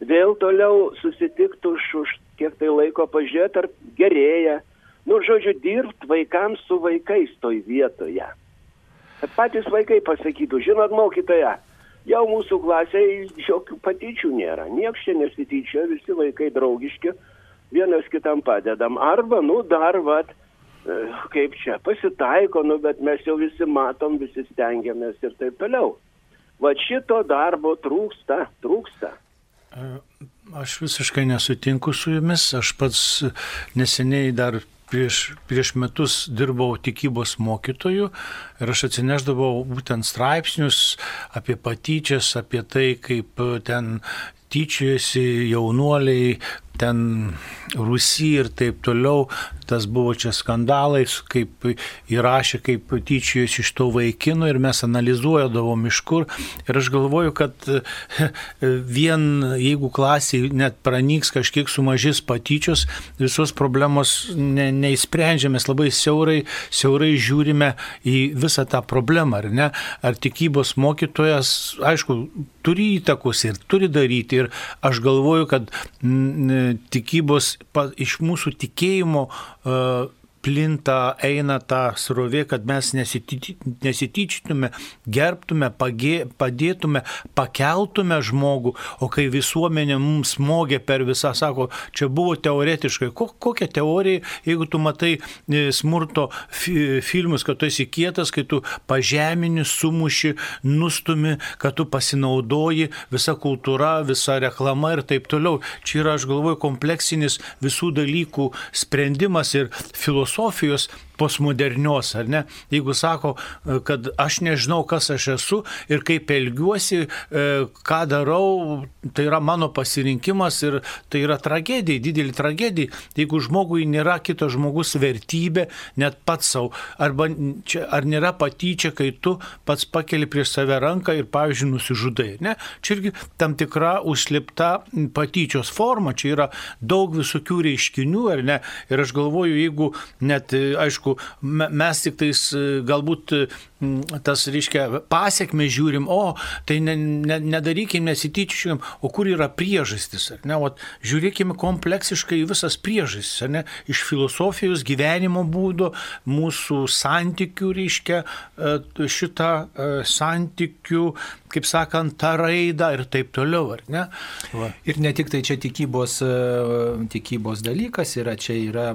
vėl toliau susitikti už, už kiek tai laiko pažiūrėti, ar gerėja. Nu, žodžiu, dirbti vaikams su vaikais toj vietoje. Kad patys vaikai pasakytų, žinot, mokytoja, jau mūsų klasėje jokių patyčių nėra, nieks čia nesityčia, visi vaikai draugiški, vienas kitam padedam. Arba, nu, dar, vat, e, kaip čia, pasitaiko, nu, bet mes jau visi matom, visi stengiamės ir taip toliau. Va šito darbo trūksta, trūksta. Aš visiškai nesutinku su jumis, aš pats neseniai dar prieš, prieš metus dirbau tikybos mokytoju ir aš atsineždavau būtent straipsnius apie patyčias, apie tai, kaip ten tyčiojasi jaunuoliai, ten Rusija ir taip toliau, tas buvo čia skandalais, kaip įrašė, kaip tyčiojosi iš to vaikino ir mes analizuodavom iš kur. Ir aš galvoju, kad vien jeigu klasiai net pranyks kažkiek sumažys patyčios, visos problemos ne, neįsprendžia, mes labai siaurai, siaurai žiūrime į visą tą problemą, ar ne? Ar tikybos mokytojas, aišku, turi įtakos ir turi daryti. Ir aš galvoju, kad tikybos iš mūsų tikėjimo uh, plinta, eina ta srovė, kad mes nesityčitume, gerbtume, pagė, padėtume, pakeltume žmogų, o kai visuomenė mums smogė per visą, sako, čia buvo teoretiškai, kokia teorija, jeigu tu matai e, smurto filmus, kad tu esi kietas, kai tu pažemini, sumuši, nustumi, kad tu pasinaudoji visa kultūra, visa reklama ir taip toliau. Čia yra, aš galvoju, kompleksinis visų dalykų sprendimas ir filosofija filosofijos postmodernios, ar ne? Jeigu sako, e, kad aš nežinau, kas aš esu ir kaip elgiuosi, e, ką darau, tai yra mano pasirinkimas ir tai yra tragedija, didelė tragedija. Jeigu žmogui nėra kitas žmogus vertybė, net pats savo, arba čia, ar nėra patyčia, kai tu pats pakeli prieš save ranką ir, pavyzdžiui, nusižudai. Ne? Čia irgi tam tikra užslėpta patyčios forma, čia yra daug visokių reiškinių, ar ne? Ir aš galvoju, jeigu net, aišku, aišku, mes tik tais e, galbūt e, tas, reiškia, pasiekmes žiūrim, o tai ne, ne, nedarykim, nesityčiam, o kur yra priežastis, ar ne? O žiūrėkime kompleksiškai visas priežastis, ar ne? Iš filosofijos, gyvenimo būdo, mūsų santykių, reiškia, e, šitą santykių kaip sakant, tą raidą ir taip toliau, ar ne? Va. Ir ne tik tai čia tikybos, tikybos dalykas yra, čia yra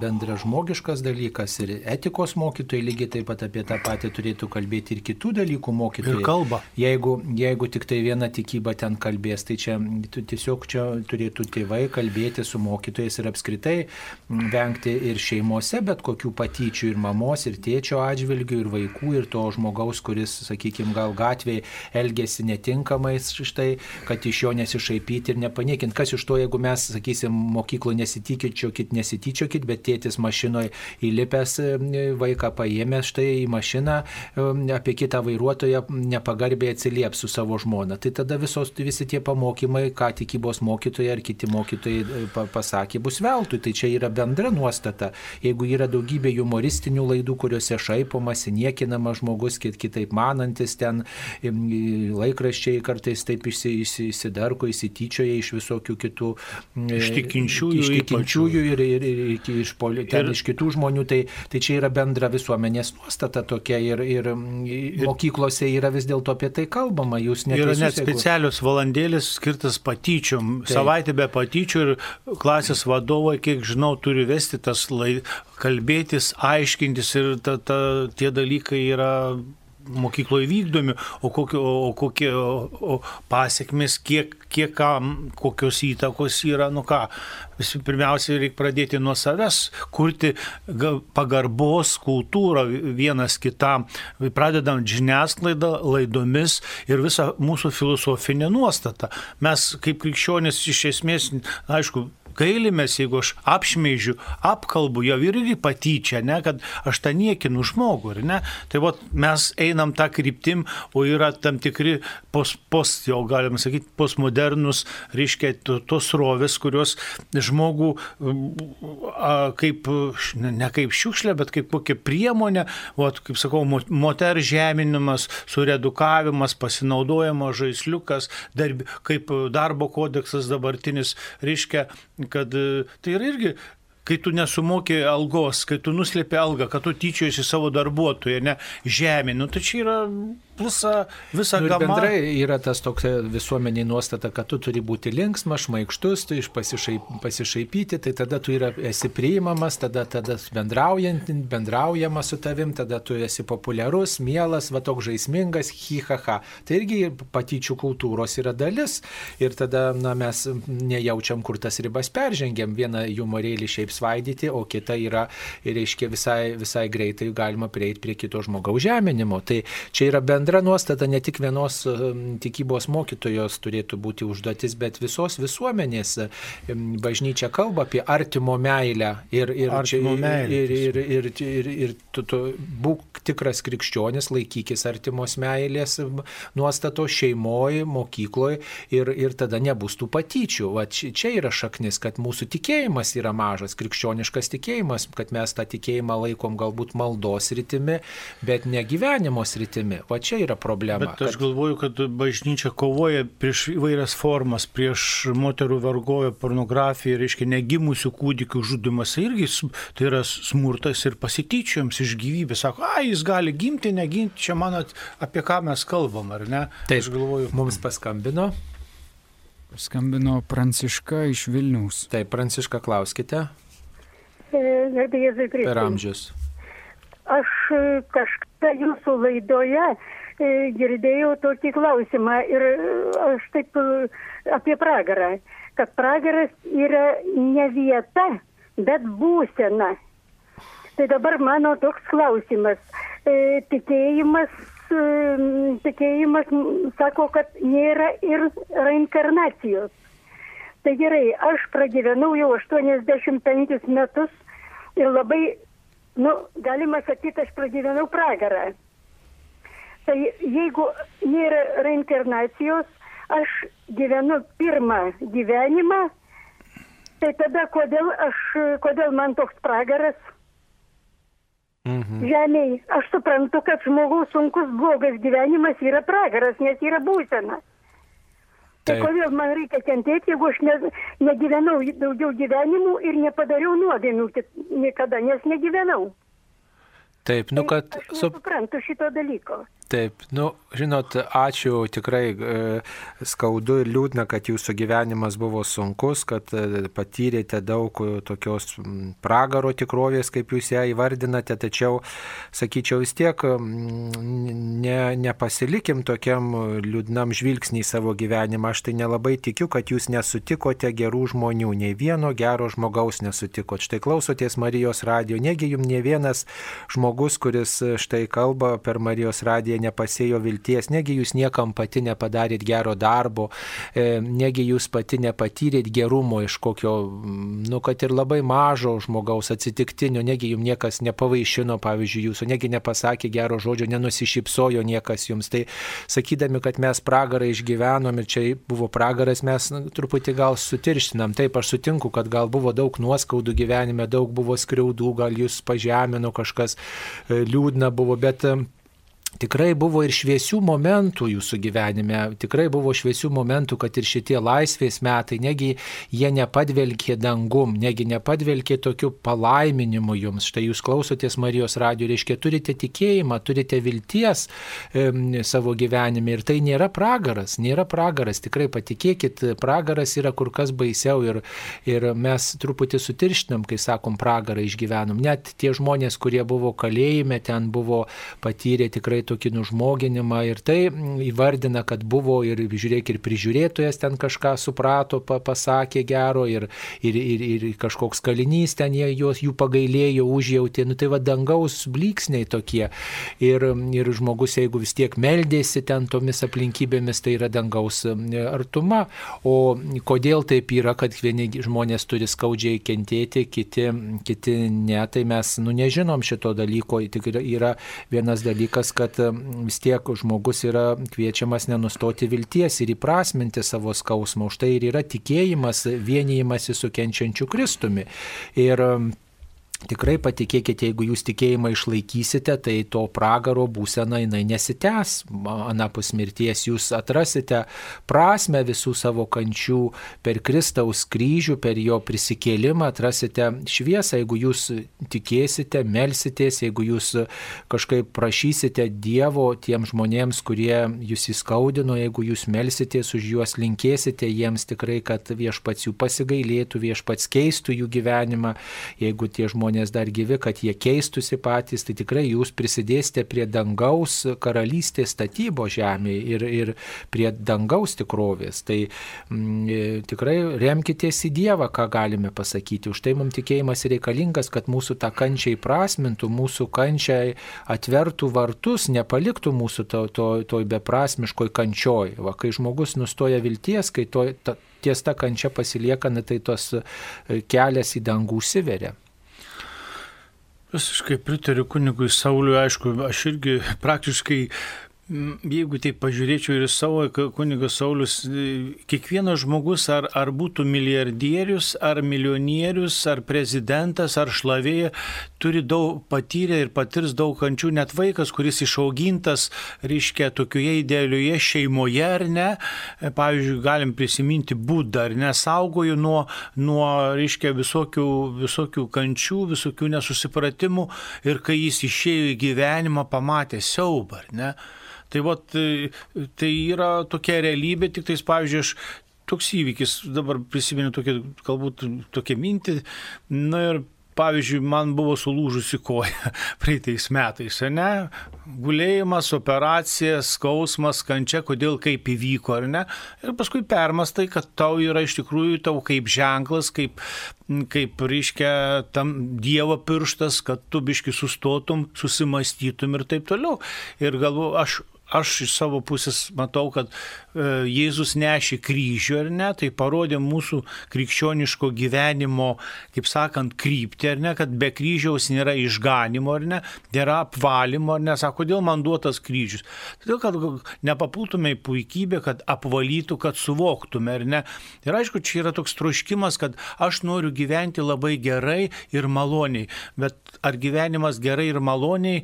bendra žmogiškas dalykas ir etikos mokytojai lygiai taip pat apie tą patį turėtų kalbėti ir kitų dalykų mokytojai. Ir kalba. Jeigu, jeigu tik tai viena tikyba ten kalbės, tai čia tiesiog čia turėtų tėvai kalbėti su mokytojais ir apskritai vengti ir šeimose bet kokių patyčių ir mamos, ir tėčio atžvilgių, ir vaikų, ir to žmogaus, kuris, sakykime, gal gatvėje elgesi netinkamai, štai, kad iš jo nesišaipyti ir nepaniekint. Kas iš to, jeigu mes, sakysim, mokykloje nesityčiokit, nesityčiokit, bet tėtis mašinoje įlipęs vaiką paėmęs štai į mašiną, apie kitą vairuotoją nepagarbiai atsilieps su savo žmona. Tai tada visos, visi tie pamokymai, ką tikybos mokytojai ar kiti mokytojai e, pasakė, bus veltui. Tai čia yra bendra nuostata. Jeigu yra daugybė humoristinių laidų, kuriuose šaipomasi, niekinama žmogus, kit, kitaip manantis, ten laikraščiai kartais taip įsidarko, įsityčioja iš visokių kitų iš tikinčiųjų, iš tikinčiųjų ir, ir, ir, ir iš, poli, ten, ir iš kitų žmonių. Tai, tai čia yra bendra visuomenės nuostata tokia ir, ir, ir mokyklose yra vis dėlto apie tai kalbama. Jūs neteisus, yra net specialios jeigu... valandėlės skirtas patyčiom. Taip. Savaitė be patyčių ir klasės vadovai, kiek žinau, turi vesti tas lai, kalbėtis, aiškintis ir ta, ta, tie dalykai yra mokykloje vykdomi, o, kokio, o kokie o, o pasiekmes, kiek, kiek kam, kokios įtakos yra, nu ką, visų pirmiausia, reikia pradėti nuo savęs, kurti pagarbos kultūrą vienas kitam, pradedant žiniasklaidą, laidomis ir visą mūsų filosofinę nuostatą. Mes kaip krikščionis iš esmės, aišku, gailimės, jeigu aš apšmeižiu, apkalbu, jau irgi patyčia, ne, kad aš tą niekinu žmogų, ne? Tai vat, mes einam tą kryptim, o yra tam tikri post, post jau galim sakyti, postmodernus, reiškia, tos rovės, kurios žmogų a, kaip, ne kaip šiukšlė, bet kaip kokia priemonė, vat, kaip sakau, moter žeminimas, suredukavimas, pasinaudojimas žaisliukas, darbi, kaip darbo kodeksas dabartinis, reiškia, kad e, tai yra irgi kai tu nesumokė algos, kai tu nuslėpė algą, kad tu tyčiojasi savo darbuotoją, ne žemė, nu tai čia yra visą, visą Nu, gamą. bendrai yra tas toks e, visuomeniai nuostata, kad tu turi būti linksmas, šmaikštus, tu iš pasišaip, pasišaipyti, tai tada tu yra, esi priimamas, tada, tada bendraujant, bendraujama su tavim, tada tu esi populiarus, mielas, va toks žaismingas, hihaha. Tai irgi patyčių kultūros yra dalis. Ir tada na, mes nejaučiam, kur tas ribas peržengiam. Vieną humorėlį šiaip svaidyti, o kita yra, reiškia, visai, visai greitai galima prieiti prie kito žmogaus žeminimo. Tai čia yra bendra nuostata, ne tik vienos tikybos mokytojos turėtų būti užduotis, bet visos visuomenės. Bažnyčia kalba apie artimo meilę ir, ir, čia, Artimo meilę, ir, ir, ir, ir, ir, ir tu, tu būk tikras krikščionis, laikykis artimos meilės nuostato šeimoje, mokykloje ir, ir tada nebus tų patyčių. Va, čia, čia yra šaknis, kad mūsų tikėjimas yra mažas, krikščioniškas tikėjimas, kad mes tą tikėjimą laikom galbūt maldos rytimi, bet ne gyvenimo rytimi. Va čia yra problema. Bet aš galvoju, kad bažnyčia kovoja prieš įvairias formas, prieš moterų vergovę, pornografiją, reiškia negimusių kūdikių žudimas. Tai irgi tai yra smurtas ir pasityčiojams iš gyvybės. Sako, a, jis gali gimti, negimti, čia manot, apie ką mes kalbam, ar ne? Taip, aš galvoju. Mums paskambino. Skambino Pranciška iš Vilniaus. Taip, Pranciška, klauskite. Kristui. Per amžius. Aš e, kažkada jūsų laidoje e, girdėjau tokį klausimą ir e, aš taip e, apie pragarą, kad pragaras yra ne vieta, bet būsena. Tai dabar mano toks klausimas. E, tikėjimas, e, tikėjimas sako, kad nėra ir reinkarnacijos. Tai gerai, aš pragyvenau jau 85 metus ir labai, nu, galima sakyti, aš pragyvenau pragarą. Tai jeigu nėra reinkarnacijos, aš gyvenu pirmą gyvenimą, tai tada kodėl, aš, kodėl man toks pragaras Mhm. žemėje? Aš suprantu, kad žmogaus sunkus blogas gyvenimas yra pragaras, nes yra būsena. Tai kodėl man reikia kentėti, jeigu aš ne, negyvenau daugiau gyvenimų ir nepadariau nuodėmių niekada, nes negyvenau. Taip, nu kad su, Suprantu šito dalyko. Taip, nu, žinot, ačiū tikrai e, skaudu ir liūdna, kad jūsų gyvenimas buvo sunkus, kad e, patyrėte daug e, tokios pragaro tikrovės, kaip jūs ją įvardinate, tačiau, sakyčiau, vis tiek ne, nepasilikim tokiam liūdnam žvilgsnį į savo gyvenimą. Aš tai nelabai tikiu, kad jūs nesutikote gerų žmonių, nei vieno gero žmogaus nesutikot. Štai klausoties Marijos radijo, negi jums ne vienas žmogus, kuris e, štai kalba per Marijos radiją, nepasėjo vilties, negi jūs niekam pati nepadarėt gero darbo, e, negi jūs pati nepatyrėt gerumo iš kokio, mm, nu, kad ir labai mažo žmogaus atsitiktinio, negi jums niekas nepavaišino, pavyzdžiui, jūsų, negi nepasakė gero žodžio, nenusišypsojo niekas jums. Tai sakydami, kad mes pragarą išgyvenom ir čia buvo pragaras, mes nu, truputį gal sutirštinam. Taip, aš sutinku, kad gal buvo daug nuoskaudų gyvenime, daug buvo skriaudų, gal jūs pažemino kažkas e, liūdna buvo, bet Tikrai buvo ir šviesių momentų jūsų gyvenime, tikrai buvo šviesių momentų, kad ir šitie laisvės metai, negi jie nepadvelkė dangum, negi nepadvelkė tokiu palaiminimu jums. Štai jūs klausotės Marijos radio, reiškia, turite tikėjimą, turite vilties e, savo gyvenime ir tai nėra pragaras, nėra pragaras, tikrai patikėkit, pragaras yra kur kas baisiau ir, ir mes truputį sutirštinam, kai sakom pragarą išgyvenom. Net tie žmonės, kurie buvo kalėjime, ten buvo patyrę tikrai tokį nužmoginimą ir tai įvardina, kad buvo ir žiūrėk ir prižiūrėtojas ten kažką suprato, pa, pasakė gero ir, ir, ir, ir kažkoks kalinys ten jie, juos, jų pagailėjo, užjautė, nu tai va dangaus blyksniai tokie. Ir, ir žmogus, jeigu vis tiek meldėsi ten tomis aplinkybėmis, tai yra dangaus artuma. O kodėl taip yra, kad vieni žmonės turi skaudžiai kentėti, kiti, kiti ne, tai mes nu, nežinom šito dalyko. Tik yra vienas dalykas, kad vis tiek žmogus yra kviečiamas nenustoti vilties ir įprasminti savo skausmą. Už tai ir yra tikėjimas, vienijimas su kenčiančiu Kristumi. Ir tikrai patikėkite, jeigu jūs tikėjimą išlaikysite, tai to pragaro būsena jinai nesitęs. Anapus mirties jūs atrasite prasme visų savo kančių per Kristaus kryžių, per jo prisikėlimą, atrasite šviesą, jeigu jūs tikėsite, melsitės, jeigu jūs kažkaip prašysite Dievo tiem žmonėms, kurie jūs įskaudino, jeigu jūs melsitės už juos, linkėsite jiems tikrai, kad viešpats jų pasigailėtų, viešpats keistų jų gyvenimą, jeigu tie žmonės žmonės dar gyvi, kad jie keistųsi patys, tai tikrai jūs prisidėsite prie dangaus karalystės statybo žemėje ir, ir prie dangaus tikrovės. Tai m, mm, tikrai remkitės į Dievą, ką galime pasakyti. Už tai mums tikėjimas reikalingas, kad mūsų tą kančią įprasmintų, mūsų kančiai atvertų vartus, nepaliktų mūsų to, to, toj beprasmiškoj kančioj. Va, kai žmogus nustoja vilties, kai to, ta, ties ta kančia pasilieka, na, tai tos kelias į dangų užsiveria. Visiškai pritariu kunigui Sauliui, aišku, aš irgi praktiškai Jeigu tai pažiūrėčiau ir savo kunigas Saulis, kiekvienas žmogus, ar, ar būtų milijardierius, ar milijonierius, ar prezidentas, ar šlavėja, turi daug patyrę ir patirs daug kančių. Net vaikas, kuris išaugintas, reiškia, tokioje idealioje šeimoje, ar ne, pavyzdžiui, galim prisiminti būdą, ar nesaugoju nuo, nuo reiškia, visokių, visokių kančių, visokių nesusipratimų ir kai jis išėjo į gyvenimą, pamatė siaubą, ar ne? Tai, vat, tai, tai yra tokia realybė, tik tais, pavyzdžiui, aš toks įvykis, dabar prisimenu tokia, galbūt tokia mintį, na ir pavyzdžiui, man buvo sulūžusi koja praeitais metais, ne? Gulėjimas, operacija, skausmas, kančia, kodėl kaip įvyko, ar ne? Ir paskui permastai, kad tau yra iš tikrųjų tau kaip ženklas, kaip, kaip reiškia tam Dievo pirštas, kad tu biški sustotum, susimastytum ir taip toliau. Ir galvoju, aš aš iš savo pusės matau, kad Jėzus nešė kryžių ar ne, tai parodė mūsų krikščioniško gyvenimo, kaip sakant, kryptį ar ne, kad be kryžiaus nėra išganimo ar ne, nėra apvalymo ar ne, sako, kodėl man duotas kryžius. Todėl, kad nepapultume į puikybę, kad apvalytų, kad suvoktume ar ne. Ir aišku, čia yra toks troškimas, kad aš noriu gyventi labai gerai ir maloniai, bet ar gyvenimas gerai ir maloniai,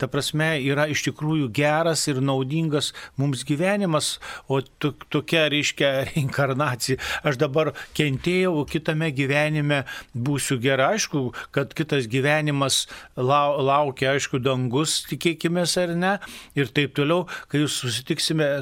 ta prasme, yra iš tikrųjų geras ir naudingas mums gyvenimas, o tokia, reiškia, reinkarnacija. Aš dabar kentėjau, kitame gyvenime būsiu gerai. Aišku, kad kitas gyvenimas laukia, aišku, dangus, tikėkime ar ne, ir taip toliau, kai jūs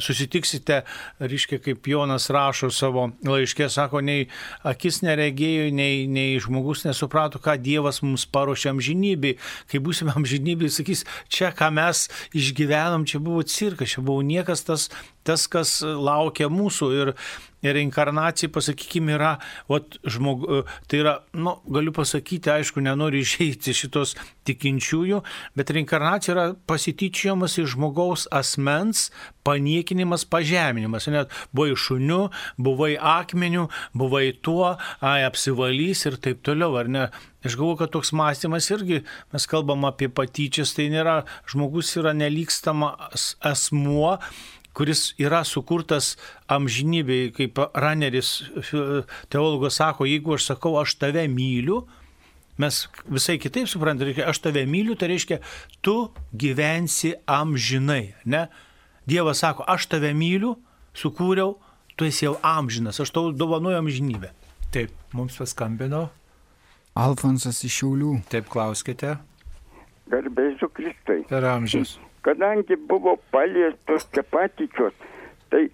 susitiksite, reiškia, kaip Jonas rašo savo laiškė, sako, nei akis neregėjo, nei, nei žmogus nesuprato, ką Dievas mums paruošė amžinybei. Kai būsime amžinybei, sakys, čia, ką mes išgyvenom, čia buvo cirkas, čia buvo niekas tas, tas kas laukia mūsų. Ir reinkarnacija, pasakykime, yra, ot, žmog, tai yra, nu, galiu pasakyti, aišku, nenoriu išeiti šitos tikinčiųjų, bet reinkarnacija yra pasityčiamas iš žmogaus asmens paniekinimas, pažeminimas. Net buvai šuniu, buvai akmeniu, buvai tuo, ai, apsivalys ir taip toliau, ar ne? Aš galvoju, kad toks mąstymas irgi, mes kalbam apie patyčias, tai nėra, žmogus yra nelykstamas asmuo, kuris yra sukurtas amžinybėje, kaip Raneris teologas sako, jeigu aš sakau, aš tave myliu, mes visai kitaip suprantame, aš tave myliu, tai reiškia, tu gyvensi amžinai, ne? Dievas sako, aš tave myliu, sukūriau, tu esi jau amžinas, aš tau dovanoju amžinybę. Taip, mums paskambino. Alfonsas iš Šiaulių. Taip, klauskite. Garbėsiu Kristai. Per amžius kadangi buvo paliestos čia patyčios, tai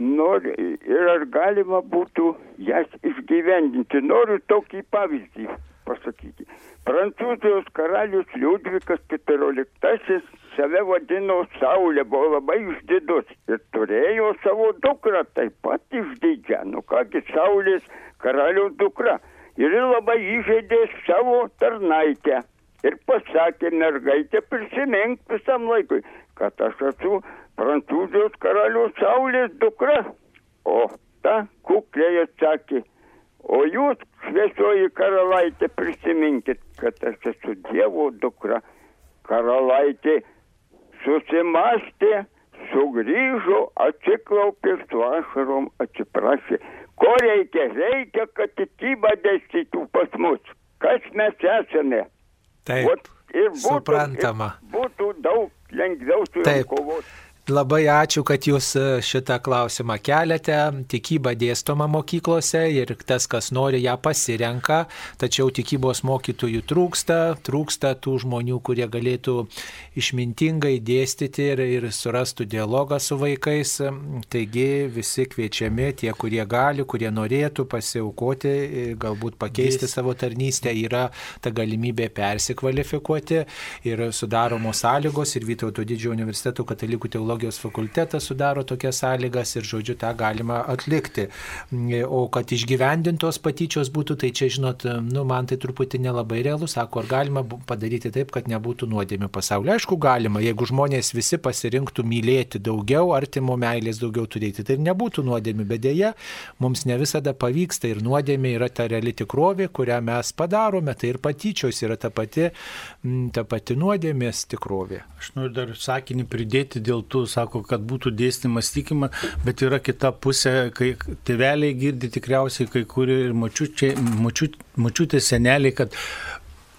noriu ir ar galima būtų jas išgyvendinti. Noriu tokį pavyzdį pasakyti. Prancūzijos karalius Liudvikas XIV save vadino Saulė, buvo labai išdidus ir turėjo savo dukrą taip pat išdidžią. Nu kągi Saulės karaliaus dukra. Ir labai įžeidė savo tarnaitę ir pasakė mergaitė prisimink visam laikui, kad aš esu Prancūzijos karalius Saulės dukra. O ta kukliai atsakė, o jūs, šviesioji karalaitė, prisiminkit, kad aš esu Dievo dukra. Karalaitė susimastė, sugrįžo, atsiklaupė su ašarom, atsiprašė. Ko reikia? Reikia, kad tikybą dėstytų pas mus. kas mes esame. Taip. Ot, ir būtų, Suprantama. ir būtų daug lengviau su jom kovoti. Labai ačiū, kad jūs e, šitą klausimą keliate. Tikyba dėstoma mokyklose ir tas, kas nori, ją pasirenka. Tačiau tikybos mokytojų trūksta, trūksta tų žmonių, kurie galėtų išmintingai dėstyti ir, ir surastų dialogą su vaikais. Taigi visi kviečiami, tie, kurie gali, kurie norėtų pasiaukoti, e, galbūt pakeisti Dės- savo tarnystę, yra ta galimybė persikvalifikuoti ir sudaromos sąlygos ir Vytauto didžiojo universiteto katalikų teologijos fakultetas sudaro tokias sąlygas ir, žodžiu, tą galima atlikti. O kad išgyvendintos patyčios būtų, tai čia, žinot, nu, man tai truputį nelabai realu, sako, ar galima padaryti taip, kad nebūtų nuodėmių pasaulyje. Aišku, galima, jeigu žmonės visi pasirinktų mylėti daugiau, artimo meilės daugiau turėti, tai ir nebūtų nuodėmių, bet dėja, mums ne visada pavyksta ir nuodėmė yra ta reali tikrovė, kurią mes padarome, tai ir patyčios yra ta pati, ta pati nuodėmės tikrovė. Aš noriu dar sakinį pridėti dėl tų, sako, kad būtų dėstymas tikima, bet yra kita pusė, kai tėveliai girdi tikriausiai kai kurie ir močiutė, močiutė seneliai, kad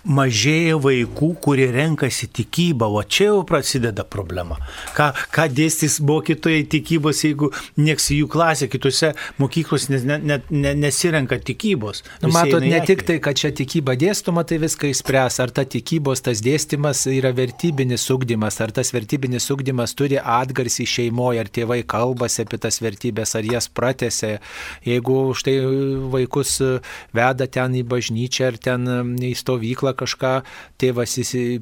mažėja vaikų, kurie renkasi tikybą, o čia jau prasideda problema. Ką, ką dėstys mokytojai tikybos, jeigu nieks į jų klasę, kitose mokyklos nes, ne, ne, ne, nesirenka tikybos. Nu, matot, ne tik tai, kad čia tikyba dėstoma, tai viską įspręs. Ar ta tikybos, tas dėstymas yra vertybinis ugdymas, ar tas vertybinis ugdymas turi atgarsį šeimoje, ar tėvai kalbasi apie tas vertybės, ar jas pratėse. Jeigu štai vaikus veda ten į bažnyčią, ar ten į stovyklą kažką, tėvas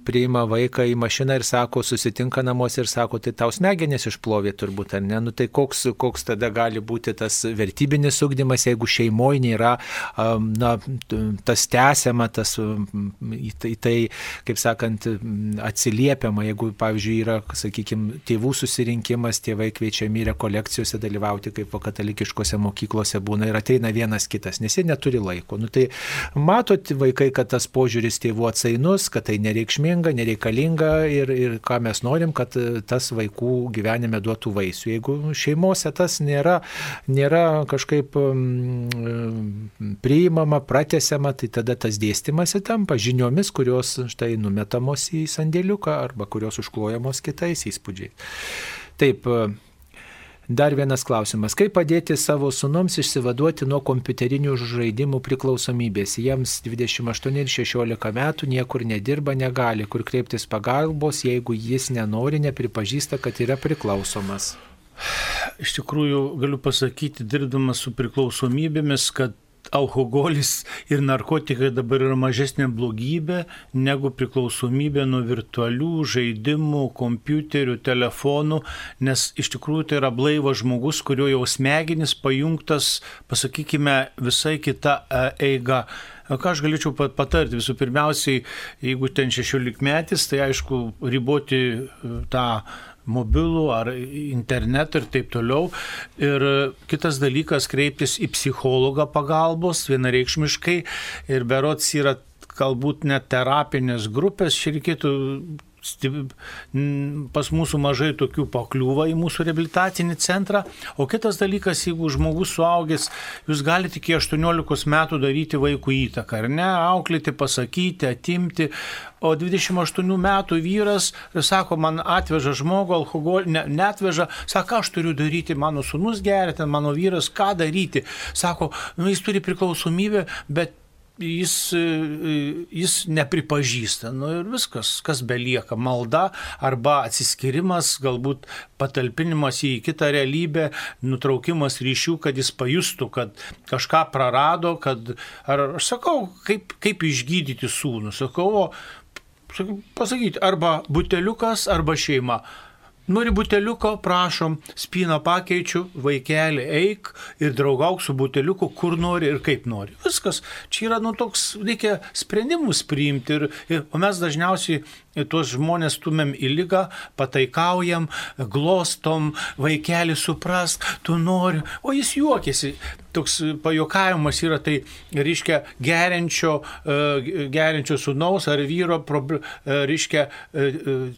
priima vaiką į mašiną ir sako, susitinka namuose ir sako, tai tau smegenys išplovė turbūt, ar ne? Nu, tai koks, koks tada gali būti tas vertybinis ugdymas, jeigu šeimoje nėra na, tas tęsiama, tas į tai, tai, kaip sakant, atsiliepiama, jeigu, pavyzdžiui, yra, sakykime, tėvų susirinkimas, tėvai kviečiami rekolekcijose dalyvauti, kaip katalikiškose mokyklose būna ir ateina vienas kitas, nes jie neturi laiko. Nu, tai matot vaikai, kad tas požiūris tėvų atsainus, kad tai nereikšminga, nereikalinga ir, ir ką mes norim, kad e, tas vaikų gyvenime duotų vaisių. Jeigu šeimose tas nėra, nėra kažkaip priimama, pratesiama, tai tada tas dėstymas tampa žiniomis, kurios štai numetamos į sandėliuką arba kurios užklojamos kitais įspūdžiais. Taip, e, Dar vienas klausimas. Kaip padėti savo sunoms išsivaduoti nuo kompiuterinių žaidimų priklausomybės? Jiems 28 ir 16 metų niekur nedirba, negali, kur kreiptis pagalbos, jeigu jis nenori, nepripažįsta, kad yra priklausomas. Iš tikrųjų, galiu pasakyti, dirbdamas su priklausomybėmis, kad alkoholis ir narkotikai dabar yra mažesnė blogybė negu priklausomybė nuo virtualių žaidimų, kompiuterių, telefonų, nes iš tikrųjų tai yra blaivas žmogus, kurio jau smegenis pajungtas, pasakykime, visai kita e, eiga. Ką aš galėčiau pa- patarti? Visų pirmiausiai, jeigu ten 16 metis, tai aišku, riboti e, tą mobilų ar internetą ir taip toliau. Ir kitas dalykas - kreiptis į psichologą pagalbos vienareikšmiškai ir berots yra galbūt net terapinės grupės, čia reikėtų pas mūsų mažai tokių pakliūva į mūsų rehabilitacinį centrą. O kitas dalykas, jeigu žmogus suaugęs, jūs galite iki 18 metų daryti vaikų įtaką, ar ne, auklėti, pasakyti, atimti. O 28 metų vyras sako, man atveža žmogų, alkoholį, ne, netveža, sako, aš turiu daryti, mano sunus geria, ten mano vyras, ką daryti. Sako, nu, jis turi priklausomybę, bet jis, e, jis nepripažįsta. Nu ir viskas, kas belieka. Malda arba atsiskirimas, galbūt patalpinimas į kitą realybę, nutraukimas ryšių, kad jis pajustų, kad kažką prarado, kad, ar aš sakau, kaip, kaip išgydyti sūnų. Sakau, o, pasakyti, arba buteliukas, arba šeima. Nori buteliuko, prašom, spyną pakeičiu, vaikeli, eik ir draugauk su buteliuku, kur nori ir kaip nori. Viskas. Čia yra, nu, toks, reikia sprendimus priimti. Ir, ir, o mes dažniausiai tuos žmonės stumėm į lygą, pataikaujam, glostom, vaikeli suprask, tu nori, o jis juokiasi. toks pajokavimas yra, tai reiškia geriančio, e, geriančio sunaus ar vyro, e, reiškia e,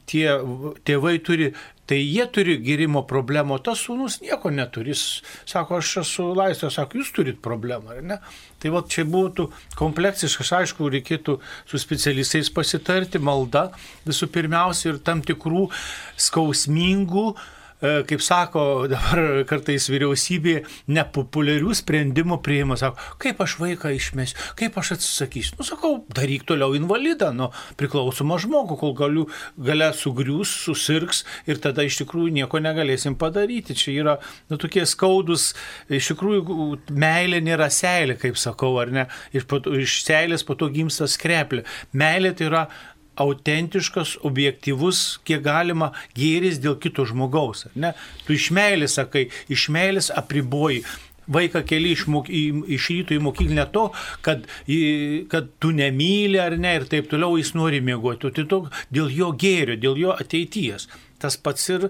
tie tėvai turi Tai jie turi gyrimo problemą, o tas sūnus nieko neturi. Jis sako, aš esu laisvas, sako, jūs turit problemą, ar ne? Tai va čia būtų kompleksiškas, aišku, reikėtų su specialistais pasitarti, malda visų pirmiausia ir tam tikrų skausmingų, e, kaip sako dabar kartais vyriausybė, nepopuliarių sprendimų priima, sako, kaip aš vaiką išmesiu, kaip aš atsisakysiu. Nu, sakau, daryk toliau invalidą, nu, priklausomą žmogų, kol galiu, galia sugrius, susirgs ir tada iš tikrųjų nieko negalėsim padaryti. Čia yra, nu, tokie skaudus, iš tikrųjų, meilė nėra seilė, kaip sakau, ar ne, iš, po iš seilės po to gimsta skreplė. Meilė tai yra autentiškas, objektivus, kiek galima gėris dėl kito žmogaus. Ne? Tu iš meilės sakai, iš meilės apriboji. Vaiką keli iš, mok, į, iš ryto į mokyklę to, kad, į, kad tu nemyli ar ne ir taip toliau jis nori mėgoti. Tai to, dėl jo gėrio, dėl jo ateities. Tas pats ir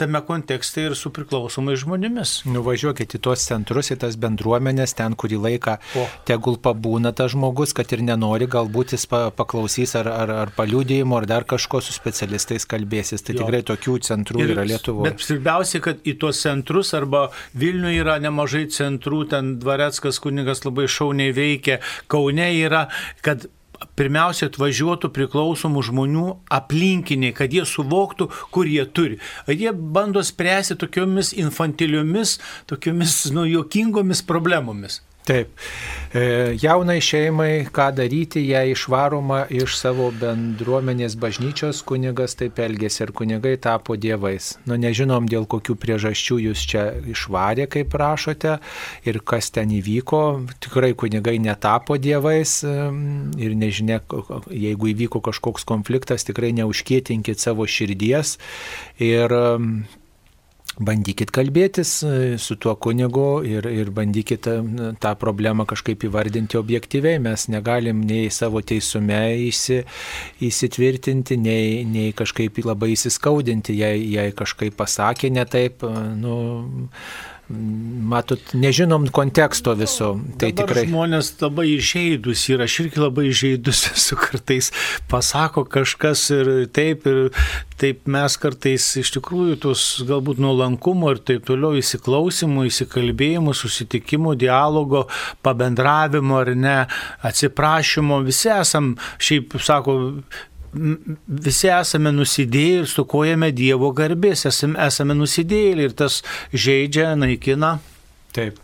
tame kontekste ir su priklausomais žmonėmis. Nuvažiuokit į tuos centrus, į tas bendruomenės, ten kurį laiką o. tegul pabūna tas žmogus, kad ir nenori, galbūt jis pa, paklausys ar, ar, ar paliūdėjimo, ar dar kažko su specialistais kalbėsis. Tai Jo. tikrai tokių centrų Ir- yra Lietuvoje. Bet svarbiausia, kad į tuos centrus arba Vilniuje yra nemažai centrų, ten Dvareckas kunigas labai šauniai veikia, Kaune yra, kad pirmiausia atvažiuotų priklausomų žmonių aplinkiniai, kad jie suvoktų, kur jie turi. Jie bando spręsti tokiomis infantiliomis, tokiomis nu, juokingomis problemomis. Taip. E, jaunai šeimai, ką daryti, jei išvaroma iš savo bendruomenės bažnyčios, kunigas taip elgėsi ir kunigai tapo dievais. Nu, nežinom, dėl kokių priežasčių jūs čia išvarė, kaip prašote, ir kas ten įvyko. Tikrai kunigai netapo dievais em, ir nežinia, jeigu įvyko kažkoks konfliktas, tikrai neužkėtinkit savo širdies. Ir bandykit kalbėtis e, su tuo kunigu ir, ir bandykit e, tą problemą kažkaip įvardinti objektyviai. Mes negalim nei savo teisume įsi, įsitvirtinti, nei, nei kažkaip labai įsiskaudinti, jei, jei kažkaip pasakė ne taip. e, Nu, matot, nežinom konteksto viso. Tai Dabar tikrai. žmonės labai įžeidus ir aš irgi labai įžeidus esu kartais pasako kažkas ir taip ir taip mes kartais iš tikrųjų tos galbūt nuolankumo ir taip toliau įsiklausimų, įsikalbėjimų, susitikimų, dialogo, pabendravimo ar ne, atsiprašymo, visi esam, šiaip sako, visi esame nusidėję ir sukojame Dievo garbės, esame, esame nusidėję ir tas žaidžia, naikina. Taip.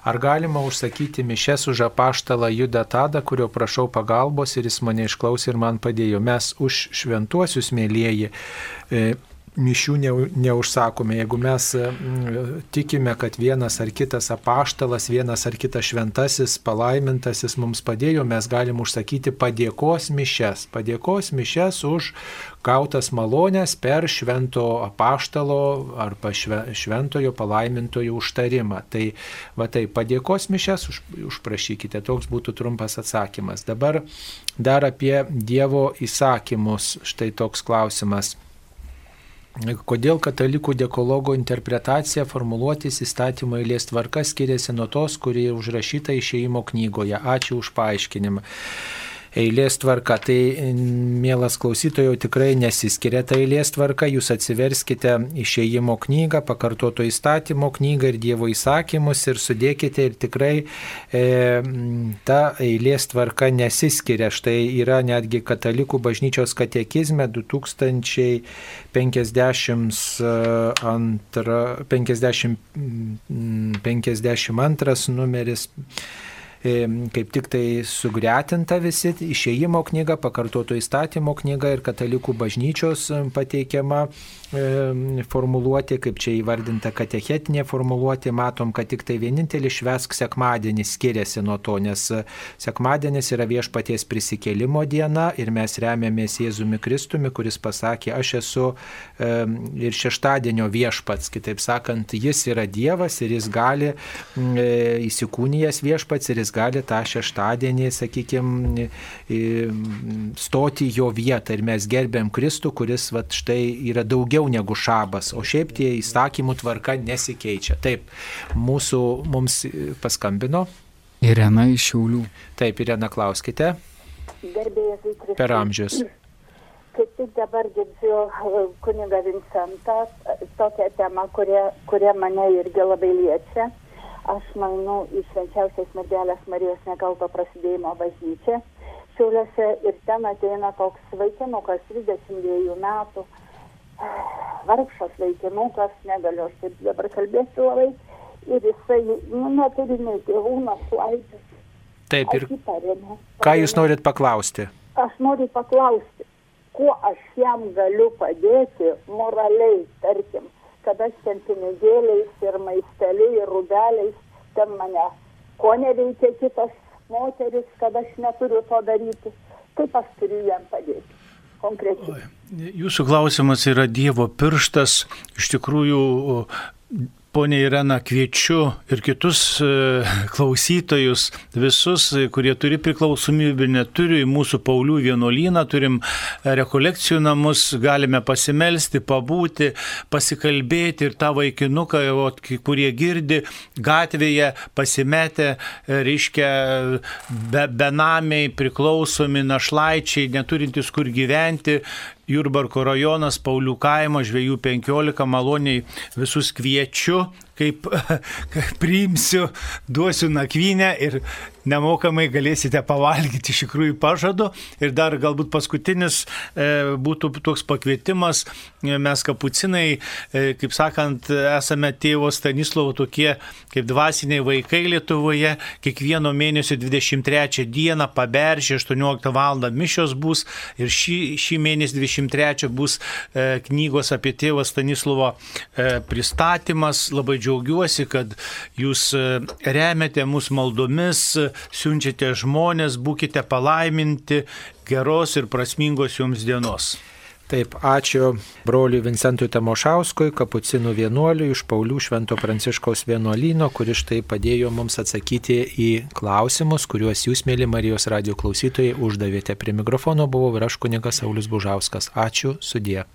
Ar galima užsakyti mišes už apaštalą Judą Tadą, kurio prašau pagalbos ir jis mane išklausė ir man padėjo? Mes už šventuosius, mėlyjeji, e, mišių neu- neužsakome. Jeigu mes e, tikime, kad vienas ar kitas apaštalas, vienas ar kitas šventasis, palaimintasis mums padėjo, mes galim užsakyti padėkos mišes. Padėkos mišes už gautas malonės per švento apaštalo arba šve- šventojo palaimintojo užtarimą. Tai va tai padėkos mišes už, užprašykite, toks būtų trumpas atsakymas. Dabar dar apie Dievo įsakymus. Štai toks klausimas. Kodėl katalikų dekologo interpretacija formuluotis įstatymo eilės tvarka skiriasi nuo tos, kurie užrašyta išeimo knygoje? Ačiū už paaiškinimą. Eilės tvarka, tai mielas klausytojų tikrai nesiskiria ta eilės tvarka, jūs atsiverskite išeimo knygą, pakartoto įstatymo knygą ir Dievo įsakymus ir sudėkite ir tikrai e, ta eilės tvarka nesiskiria. Štai yra netgi katalikų bažnyčios katekizme 2000. 52, 50, 52 numeris e, kaip tik tai sugretinta visi išėjimo knyga, pakartoto įstatymo knyga ir katalikų bažnyčios e, pateikiama e, formuluoti, kaip čia įvardinta katechetinė formuluoti, matom, kad tik tai vienintelis švesk sekmadienis skiriasi nuo to, nes e, sekmadienis yra viešpaties prisikėlimo diena ir mes remiamės Jėzumi Kristumi, kuris pasakė, aš esu e, ir šeštadienio viešpats, kitaip sakant, jis yra Dievas ir jis gali e, įsikūnijęs viešpats ir jis jis gali tą šeštadienį, sakykime, stoti jo vietą ir mes gerbėm Kristų, kuris va, štai yra daugiau negu šabas, o šiaip tie įstatymų tvarka nesikeičia. Taip, mūsų mums paskambino. Irena iš Šiaulių. Taip, Irena, klauskite. Gerbėjas Kristus. Per amžius. Kaip tik dabar girdžiu e, kuniga Vincentą tokią temą, kurie, kurie mane irgi labai liečia. Aš manau į švenčiausios mergelės Marijos nekalto prasidėjimo bažnyčią. Šiauliuose ir ten ateina toks vaikinukas 22 metų. Vargšas vaikinukas, negaliu aš taip dabar kalbėti labai. Ir jisai nu, neturi nei tėvų, našlaidžių. Taip, ir ką jūs norit paklausti? Aš noriu paklausti, kuo aš jam galiu padėti moraliai, tarkim, kad aš ten pinigėliais ir maisteliai ir rubeliais ten mane, ko neveikia kitos moteris, kad aš neturiu to daryti, kaip aš turiu jam padėti. Konkrečiai. Jūsų klausimas yra Dievo pirštas. Iš tikrųjų, Pone Irena, kviečiu ir kitus e, klausytojus, visus, kurie turi priklausomybę, neturi į mūsų Paulių vienuolyną, turim rekolekcijų namus, galime pasimelsti, pabūti, pasikalbėti ir tą vaikinuką, kurie girdi gatvėje, pasimetę, e, reiškia, be, benamiai, priklausomi našlaičiai, neturintys kur gyventi, Jurbarko rajonas, Paulių kaimo, žvėjų 15, maloniai visus kviečiu kaip, kaip priimsiu, duosiu nakvynę ir nemokamai galėsite pavalgyti, iš tikrųjų pažadu. Ir dar galbūt paskutinis e, būtų toks pakvietimas, mes kapucinai, e, kaip sakant, esame tėvo Stanislovo tokie kaip dvasiniai vaikai Lietuvoje, kiekvieno mėnesio 23 dieną paberžė 18 val. mišios bus ir šį, šį mėnesį 23 bus e, knygos apie tėvą Stanislovo e, pristatymas. Labai džiaugiuosi džiaugiuosi, kad jūs e, remiate mus maldomis, siunčiate žmonės, būkite palaiminti, geros ir prasmingos jums dienos. Taip, ačiū broliui Vincentui Tamošauskui, kapucinų vienuoliui iš Paulių Švento Pranciškaus vienuolyno, kuris štai padėjo mums atsakyti į klausimus, kuriuos jūs, mėly Marijos radio klausytojai, uždavėte. Prie mikrofono buvau ir aš kunigas Saulis Bužauskas. Ačiū, sudė.